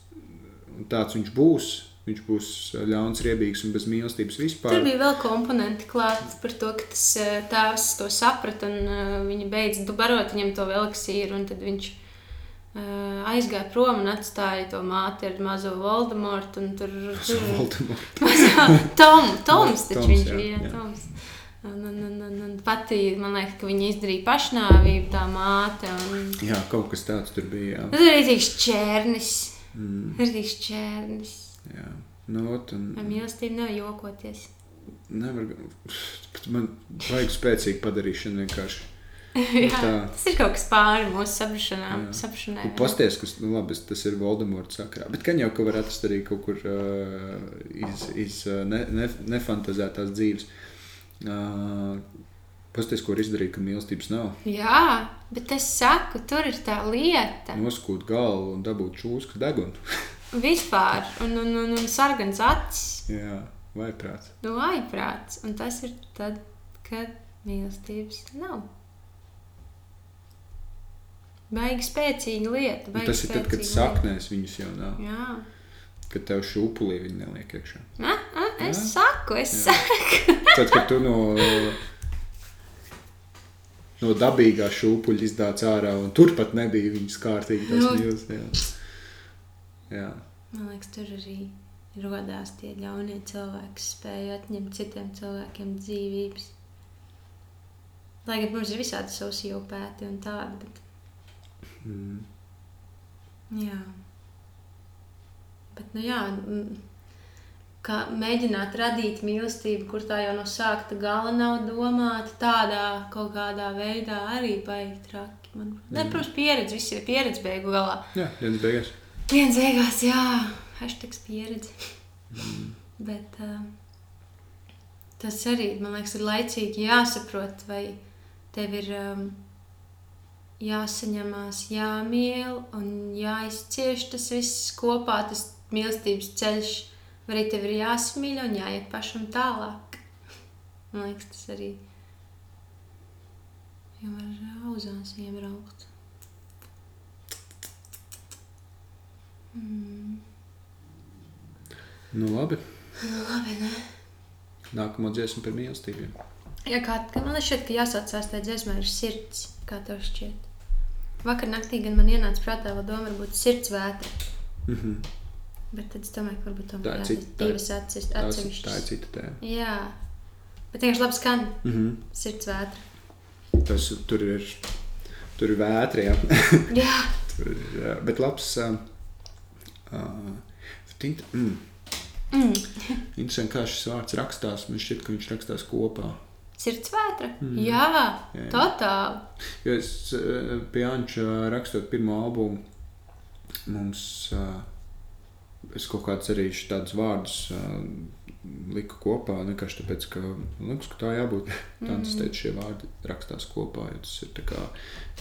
tāds viņš būs. Viņš būs ļauns, riebīgs un bez mīlestības vispār. Tur bija vēl komponenti klāts par to, ka tas tēvs to saprata un uh, viņa beidza barot viņam to eliksīru. Un tad viņš Uh, aizgāja prom un atstāja to māti ar mazo Voldemortu. Tur tur bija Tom, Toms, taču Toms, viņš jā, bija. jā. Toms. Un, un, un, un, un pati, man liekas, ka viņa izdarīja pašnāvību, tā māte. Un... Jā, kaut kas tāds tur bija. Jā. Tas ir rītīgs čērnis. Mm. Rītīgs čērnis. Jā, nu, ot, un... Ar mīlestību nevar jokoties. Nevar, man vajag spēcīgu padarīšanu vienkārši. Jā, tā. tas ir kaut kas pāri mūsu saprašanām. saprašanai. Un pasties, kas, nu labi, tas ir Voldemorta sakrā. Bet gan jau, ka var atrast arī kaut kur uh, iz, iz ne, ne, nefantazētās dzīves. Uh, pasties, ko var izdarīt, ka mīlestības nav. Jā, bet es saku, tur ir tā lieta. Noskūt galvu un dabūt čūsku degunu. Vispār, un, un, un, un sargans acis. Jā, vaiprāts. Nu, vaiprāts. Un tas ir tad, kad mīlestības nav. Baigi spēcīga lieta. Un tas ir tad, kad saknēs viņus jau nav. Jā. Kad tev šūpulī viņi neliek iekšā. A, a, es Jā. saku, es Jā. saku. Tad, kad tu no, no dabīgā šūpuļa izdāts ārā, un turpat nebija viņas kārtīgi tas Nu. mīls. Jā. Jā. Man liekas, tur arī radās tie ļaunie cilvēki, kas spēja atņemt citiem cilvēkiem dzīvības. Lai gan mums ir visādi sociopēti un tādi, bet Mm. Jā. Bet, nu jā, kā mēģināt radīt mīlestību, kur tā jau no sākta gala nav domāta, tādā kaut kādā veidā arī baigi traki. Man, mm. ne, protams, pieredze, viss ir pieredze beigu galā. Jā, dienas beigās. Viens beigās, jā, hashtags pieredze. Mm. Bet uh, tas arī, man liekas, ir laicīgi jāsaprot, vai tev ir um, jāsaņemās, jāmīl un jāizcieš tas viss kopā, tas mīlestības ceļš. Arī tev ir jāsamīļ un jāiet pašam tālāk. Man liekas, tas arī jau var auzās iebraukt. Mm. Nu, labi. Nu, labi, ne? Nākamā dziesma par mīlestību. Ja kā, man šķiet, ka jāsaucās tā dziesma ir sirds, kā tev šķiet. Vakar naktī gan man ienāca prātā vēl doma, varbūt sirds vētra. Mm -hmm. Bet tad es domāju, ka varbūt Tā tomēr ir ir cita- tā- divas atsevišķas. Tā, tā ir cita tēma. Jā, bet vienkārši labi skan Mm -hmm. sirds vētra. Tas tur ir tur ir vētri. Ja? Jā. tur ir, jā, bet labs. Uh, uh, tint, mm. Mm. Interesanti, kā šis vārds rakstās. Man šķiet, ka viņš rakstās kopā. Sirdsvētra. Mm. Jā, Jā. totāli. Jo es uh, pie Anča rakstot pirmo albumu, mums uh, es kaut kādus arī tādus vārdus uh, liku kopā. Vienkārši tāpēc, ka liekas, ka tā jābūt. Tā tas Mm. teica, šie vārdi rakstās kopā, jo tas ir kā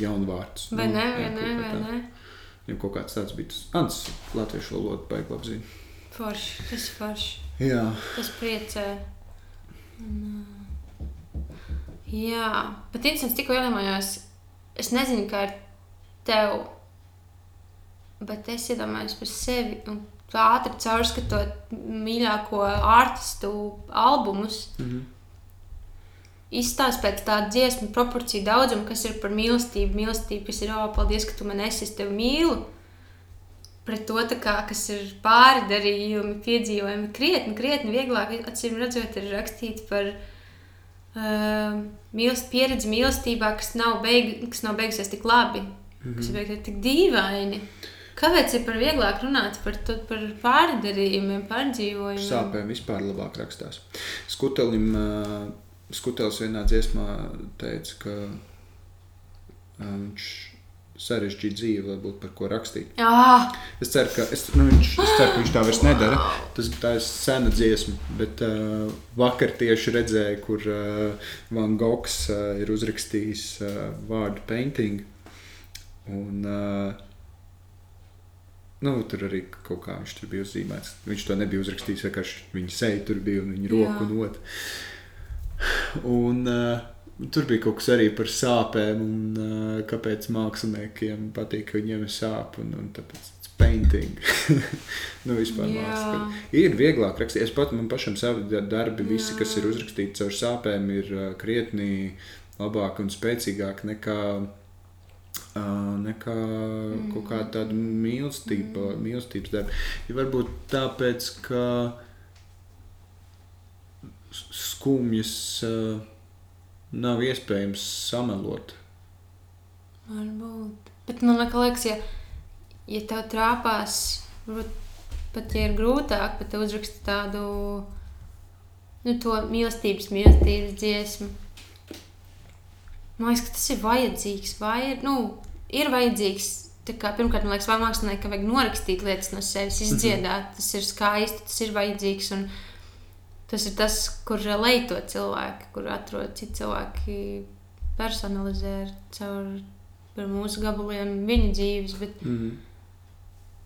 jaunvārds. Vai ne, vai jā, ne, kaut kā vai ne? Ja kaut kāds tāds bija, Ants latviešu valodu baigi labi zina. Forši, tas forši. Jā, Tas priecē. Un, ā, jā, bet interesants, tikko iedomājos, es nezinu, kā ar tev, bet es iedomājos par sevi un ātri caurskatot mīļāko artistu albumus. mhm. Izstāst pēc tāda dziesmu proporcija daudzuma, kas ir par mīlestību, mīlestību, kas ir, oh, paldies, ka tu man esi, es tevi mīlu. Pret to, kā, kas ir pārdarījumi, piedzīvojumi, krietni, krietni vieglāk, acīm redzot, ir rakstīts par mīlest, pieredzi mīlestībā, kas nav, beig, kas nav beigusies tik labi, mm -hmm. kas ir beigusies tik dīvaini. Kāpēc ir par vieglāk runāt par, to, par pārdarījumiem, pārdzīvojumiem? Sāpēm vispār labāk rakstās. Skutelim, uh, Skutelis vienā dziesmā teica, ka uh, viņš sarežģīja dzīvi, lai būtu par ko rakstīt. Ah, Es ceru, ka, es, nu, viņš, es ceru, ka viņš tā vairs nedara. Tas tā ir sena dziesma, bet uh, vakar tieši redzēju, kur uh, Van Gogs uh, ir uzrakstījis uh, vārdu painting. Un, uh, nu, tur arī kaut kā viņš tur bija uzzīmēts. Viņš to nebija uzrakstījis, vienkārši viņa seja tur bija un viņa roku Jā. un otru. Un, uh, Tur bija kaut kas arī par sāpēm, un uh, kāpēc māksliniekiem patīk, ka viņiem ir sāpes. Un, un tāpēc tas painting. nu, vispār mākslinieks. Ir vieglāk rakstīt. Es pat man pašam savi da- darbi, visi, Jā. kas ir uzrakstīti caur sāpēm, ir uh, krietni labāki un spēcīgāki nekā. Uh, nekā mm. kaut kāda tāda mīlestība, mm. mīlestības darba. Ja varbūt tāpēc, ka skumjas uh, nav iespējams samelot. Varbūt. Bet man liekas, ja, ja tev trāpās, varbūt pat ja ir grūtāk, pat uzrakstīt tādu nu, mīlestības, mīlestības dziesmu. Man liekas, ka tas ir vajadzīgs. Vai, nu, ir vajadzīgs. Kā, pirmkārt, man liekas, vai māksliniekam vajag norakstīt lietas no sevis, izdziedāt. Tas ir skaisti, tas ir vajadzīgs. Un tas ir tas, kur leito cilvēki, kur atrod citi cilvēki, personalizē caur par mūsu gabaliem viņa dzīves. Bet Mm.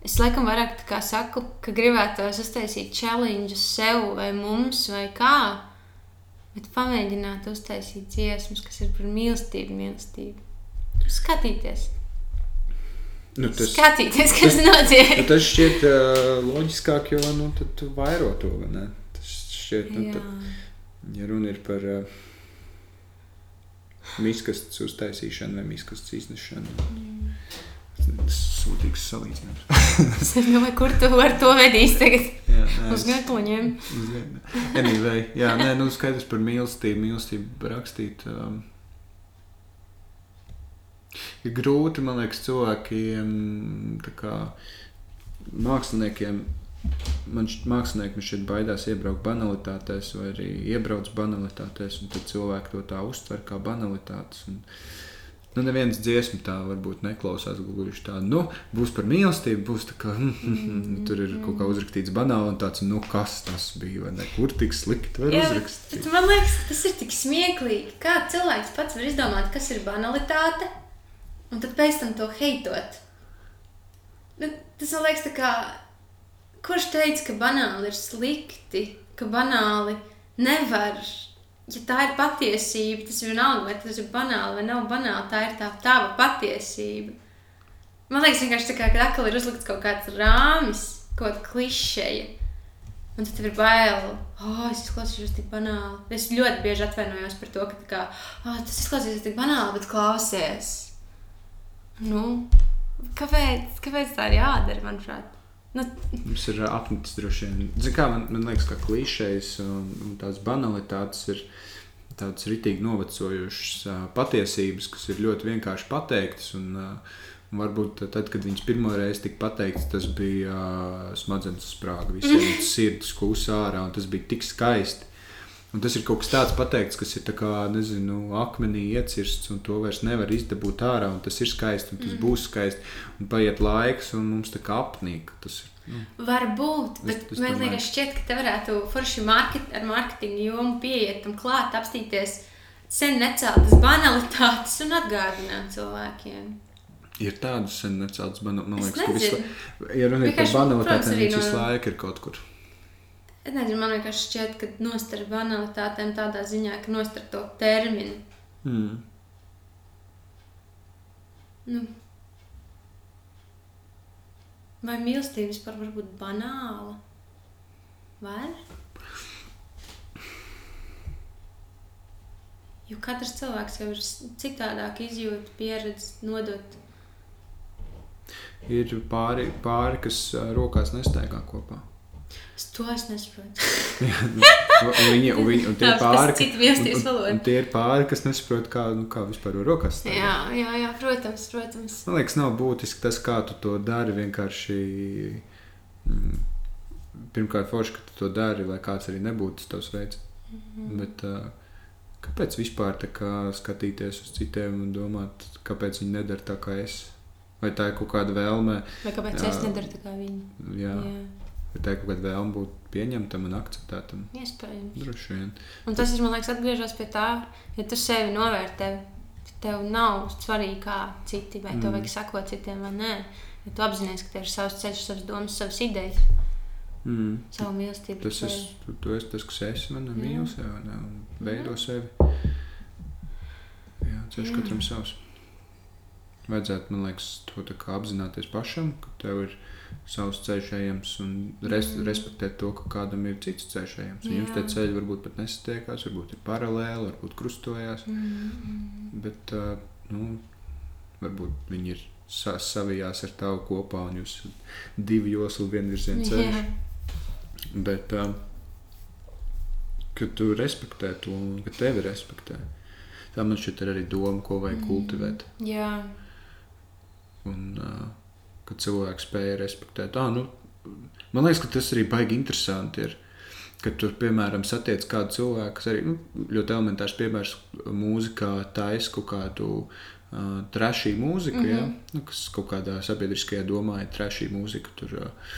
es laikam vairāk saku, ka gribētos uztaisīt challenge sev vai mums vai kā. Bet pamēģināt uztaisīt dziesmas, kas ir par mīlestību, mīlestību. Skatīties, Nu, tas, skatīties, kas notiek. nu, tas šķiet uh, loģiskāk, jo nu, tu vairo to. ne? Šķiet, nu, tad, ja runa ir par uh, miskastes uztaisīšanu vai miskastes iznešanu. Mm. Tas ir sūdīgs salīdzinājums. Es domāju, kur tu vari to vedīs tagad Jā, nē, uz gatavoņiem. Anyway, jā, nē, nu skaidrs par mīlestību, mīlestību rakstīt. Um, ir grūti, man liekas, cilvēkiem, kā māksliniekiem. Man šķiet, mākslinieki šeit baidās iebraukt banalitātēs, vai arī iebrauc banalitātēs, un tad cilvēki to tā uztver kā banalitātes. Un, nu, neviens dziesmu tā varbūt neklausās gluži tā. Nu, būs par mīlestību, būs tā kā mm, tur ir kaut kā uzrakstīts banāli, un tāds, nu, kas tas bija, vai ne? Kur tik slikti var Jā, uzrakstīt? bet man liekas, tas ir tik smieklīgi. Kā cilvēks pats var izdomāt, kas ir banalitāte, un tad pēc tam to heitot. Nu, tas man liekas, tā kā. Kurš teica, ka banāli ir slikti, ka banāli nevar. Ja tā ir patiesība, tas ir vienalga, vai tas ir banāli vai nav banāli. Tā ir tā tava patiesība. Man liekas, vienkārši tā kā ka atkal ir uzlikts kaut kāds rāmis, kaut kāda klišeja. Un tad ir bail, oh, es izklausīšos tik banāli. Es ļoti bieži atvainojos par to, ka kā, oh, tas izklausīsies tik banāli, bet klausies. Nu, kāpēc, kāpēc tā ir jādara, manuprāt? Nu, Mums ir ā, apnicis droši vien. Zini, kā man, man liekas, ka klišejas un, un tās banalitātes ir tādas ritīgi novecojušas uh, patiesības, kas ir ļoti vienkārši pateiktas. Un, uh, Varbūt tad, kad viņš pirmo reizi tika pateikts, tas bija uh, smadzenes sprāga. Visiem sirds kūsā ārā, un tas bija tik skaisti. Un tas ir kaut kas tāds pateikts, kas ir kā, nezinu, akmenī iecirsts, un to vairs nevar izdabūt ārā. Tas ir skaisti, un tas mm. būs skaisti. Un paiet laiks, un mums tā kā apnīk. Tas ir. Nu, Varbūt, bet es, es man liekas, šķiet, ka te varētu forši market, ar mārketinga jomu pieiet tam klāt, apstīties sen neceltas banalitātes un atgādināt cilvēkiem. Ir tādas sen neceltas banalitātes, man liekas, ka visu, ja ir par banalitātēm, viņas visu laiku ir kaut kur. Es nezinu, man vienkārši šķiet, ka nostar banalitātēm tādā ziņā, ka nostar to terminu. Mm. Nu. Vai mīlestība vispār var būt banāla? Var? Jo katrs cilvēks jau ir citādāk izjūta, pieredzi, nodot. Ir pāri, pāri kas rokās nestaigā kopā. Es to es nesaprotu. viņi, un, viņi, un tie Tas pāri, citi viesties valoda. un tie ir pāri, kas nesaprot, kā, nu, kā vispār var rokas stāvēt. Jā, jā, jā, protams, protams. Man liekas, nav būtiski tas, kā tu to dari. Vienkārši mm, pirmkārt, forši, ka tu to dari, lai kāds arī nebūtu tas tavs veids. Mm -hmm. Bet, kāpēc vispār kā, skatīties uz citiem un domāt, kāpēc viņi nedara tā kā es? Vai tā ir kaut kāda vēlme? Vai kāpēc jā, es nedaru tā kā viņi? Jā. jā. Bet tā ir kaut kāda vēlme būt pieņemtam un akceptētam. Iespējams. Droši vien. Un tas ir, man liekas, atgriežas pie tā, ja tu sevi novērtē. Tev nav svarīgi, kā citi, vai mm. tev vajag sakot citiem, vai nē. Ja tu apzinājies, ka tev ir savs ceļš, savas domas, savas idejas, mm. savu mīlestību. Tas ir tu, tu esi tas, kas esi man mīl sevi ne, un veido Jā. sevi. Jā, ceļš katram savs. Vajadzētu, man liekas, to apzināties pašam, ka tev ir ielikās savs ceļš ejams un res, mm. respektēt to, ka kādam ir cits ceļš ejams. Jums tie ceļi varbūt pat nesatiekās, varbūt ir paralēli, varbūt krustojās. Mm. Bet uh, nu, varbūt viņi ir sa savijās ar tavu kopā un jūs divi joslu vienvirzienu ceļš. Yeah. Bet uh, ka tu respektē to un ka tevi respektē. Tā man šķiet arī doma, ko vajag mm. kultivēt. Jā. Un, uh, ka cilvēks spēja respektēt. Ah, nu, man liekas, ka tas arī baigi interesanti. Ir. Kad tur, piemēram, satiec kādu cilvēku, kas arī nu, ļoti elementārs piemērs mūzikā, taisa kaut kādu uh, trešī mūziku, mm -hmm. ja? nu, kas kaut kādā sabiedriskajā domā ir trešī mūzika, tur uh,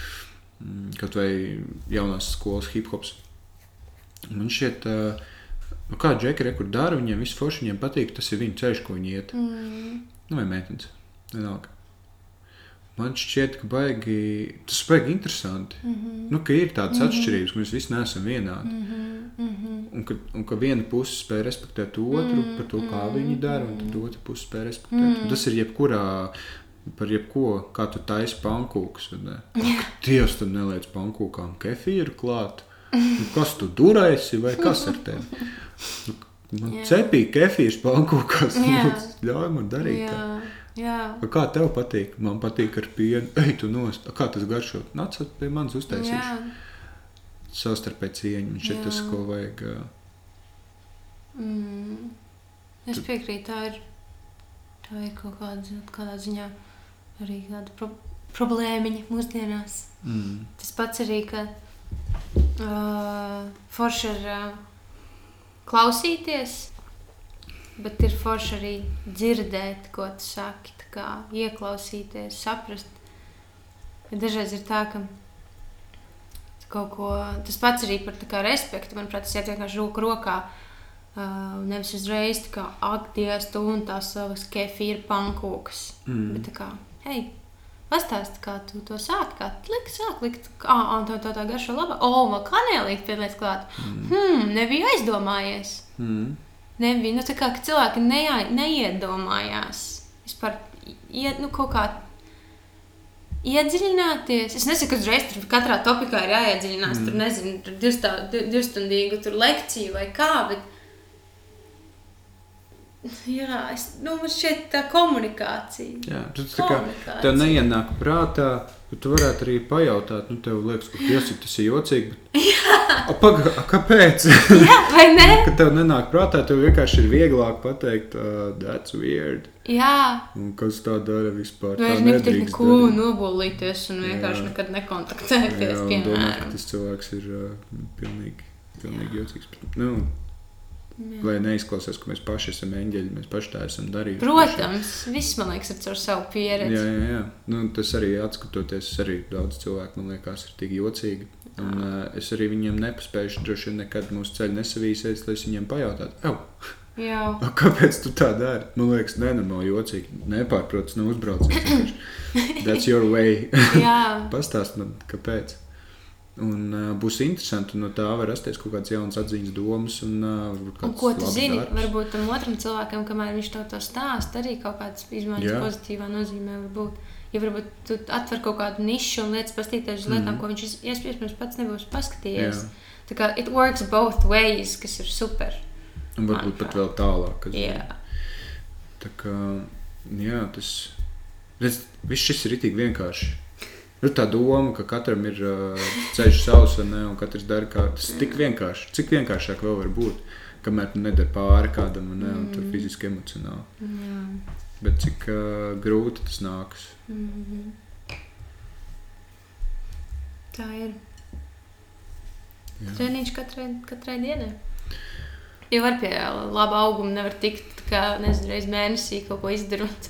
kaut vai jaunās skolas hip hops. Man šķiet, uh, nu, kā džekari, kur dara, viņiem viss forši, viņiem patīk, tas ir viņu ceļš, ko viņi iet. Mm. Nu, vai meitenes, vienalga. Man šķiet, ka baigi, tas ir baigi interesanti. Mm -hmm. nu, ka ir tādas mm -hmm. atšķirības, ka mēs visi neesam vienādi. Mm -hmm. un, ka, un ka viena puse spēj respektēt otru mm -hmm. par to, kā mhm. viņi dara, un tad otra puse spēj respektēt. Mm -hmm. Un tas ir jebkurā. Par jebko, kā tu taisi pankūkus. Dievs, tam neliec pankūkām kefīru klāt. Nu, kas tu durēsi vai kas ar tevi? Nu, man cepīja kefīrs pankūkās. Yeah. Ļauj man darīt. Yeah. Tā. Jā. Kā tev patīk? Man patīk ar pienu. Ej, tu nost. Kā tas garšo? Nāc pie manis uztaisīšu. Savstarpēji cieņa. Viņš ir tas, ko vajag. Mm. Es piekrītu, tā ir, tā ir kaut kāda, kādā ziņā arī tāda pro problēmiņa mūsdienās. Mm. Tas pats arī, ka uh, forši ir uh, klausīties Bet ir forši arī dzirdēt, ko tu saki, kā ieklausīties, saprast. Ja dažreiz ir tā, ka kaut ko tas pats arī par kā, respektu. Manuprāt, tas ir vienkārši roku rokā. Uh, nevis uzreiz tā kā aktīvs, tu un tās savas kefīra pankūkas. Mm. Bet tā kā, hei, pastāsti, kā tu to sāki, kā tu liki, sāk likt, ah, tā, tā, tā garšo laba. O, oh, vēl kanēlīt pieliec klāt. Mm. Hmm, nebija aizdomājies. Mm nebija. Nu, kā, cilvēki neia, neiedomājās vispār iet, nu, kaut kā iedziļināties. Es nesaku, ka uzreiz tur katrā topikā ir jāiedziļinās. Mm. Tur nezinu, tur divstā, divstundīgu tur lekciju vai kā. Bet... Jā, es, nu, man šķiet tā komunikācija. Jā, tas tā kā tev neienāk prātā, bet tu varētu arī pajautāt, nu, tev liekas, ka tas ir jocīgi. Bet... A, paga, a, kāpēc? Jā, vai ne? Kad tev nenāk prātā, tev vienkārši ir vieglāk pateikt, uh, that's weird. Jā, Un kas tā dara vispār? Tā arī nepatīk nedrīkst neko nobolīties un vienkārši Jā. nekad Jā, nekontaktēties, un domāt, ka tas cilvēks ir uh, pilnīgi, pilnīgi jocīgs. Nu, Jā. lai neizklausās, ka mēs paši esam eņģeļi, mēs paši tā esam darījuši. Protams, viss man liekas, ir caur savu pieredzi. Jā, jā, jā. Nu, tas arī atskatoties, arī daudz cilvēku man liekas, ir tik jocīgi. Un, uh, es arī viņiem nepaspēju, droši vien nekad mūsu ceļu nesavīsies, lai es viņiem pajautātu, a, kāpēc tu tā dari? Man liekas, nenormāli jocīgi. Nepārprotas, no uzbrauciens. That's your way. Pastāst man, kāpēc. Un uh, būs interesanti, un no tā var rasties kaut kādas jaunas atziņas, domas. Un, uh, Un ko tu zini? darbs. Varbūt tam otram cilvēkam, kamēr viņš to, to stāsta, arī kaut kādas izmaiņas Jā. pozitīvā nozīmē var būt. Ja varbūt tu atver kaut kādu nišu un lietas pastīties uz lietām, Mhm. ko viņš iespējams pats nebūs paskatījies. Jā. Tā kā it works both ways, kas ir super. Un varbūt pat vēl tālāk. Jā. Tā kā, jā, tas redz, viss šis ir itī vienkārši. Ir tā doma, ka katram ir uh, ceļš savs, ne, un katrs dara kā tas. Tik vienkārši, cik vienkāršāk vēl var būt, kamēr tu nedari pāri kādam, un, ne, un tur fiziski, emocionāli. jā. Bet cik uh, grūti tas nākas. Mhm. Tā ir. Treniņš katrai, katrai dienai. Jo var pie laba auguma nevar tikt, kā nezinu, reiz mēnesī kaut ko izdarot.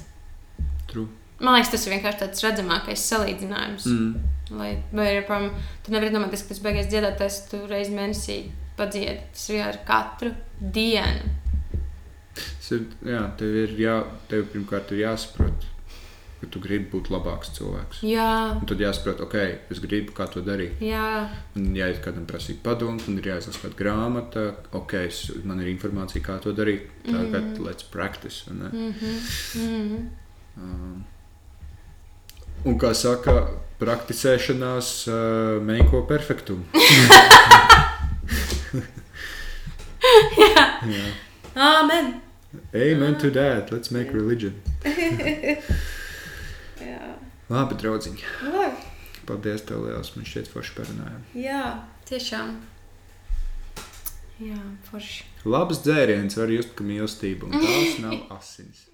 Man liekas, tas ir vienkārši tāds redzamākais salīdzinājums. Mm. Lai, vai arī, piemēram, tu nevari domāt, ka tas beigās dziedātais, tu reiz mēnesī padziedi. Tas ir ar katru dienu. Ir, jā, tev ir jā, tev pirmkārt ir jāsaprot, ka tu gribi būt labāks cilvēks. Jā, Un tad jāsaprot, ok, es gribu kā to darīt. jā, Un, ir kādam prasīt padomu, tad ir jāizlasa kāda grāmata. Ok, es, man ir informācija, kā to darīt. Tagad mm. let's practice. mm -hmm. Mm -hmm. Um, un kā saka, prakticēšanās uh, meiko perfektumu. jā. Jā. Amen. Amen to that. Let's make religion. Jā. Labi, draugiņi. Paldies, tev liels. Man šķiet, forši parunājām. Jā, tiešām. Jā, forši. Labs dzēriens var just, ka mīlestība un tās nav asins.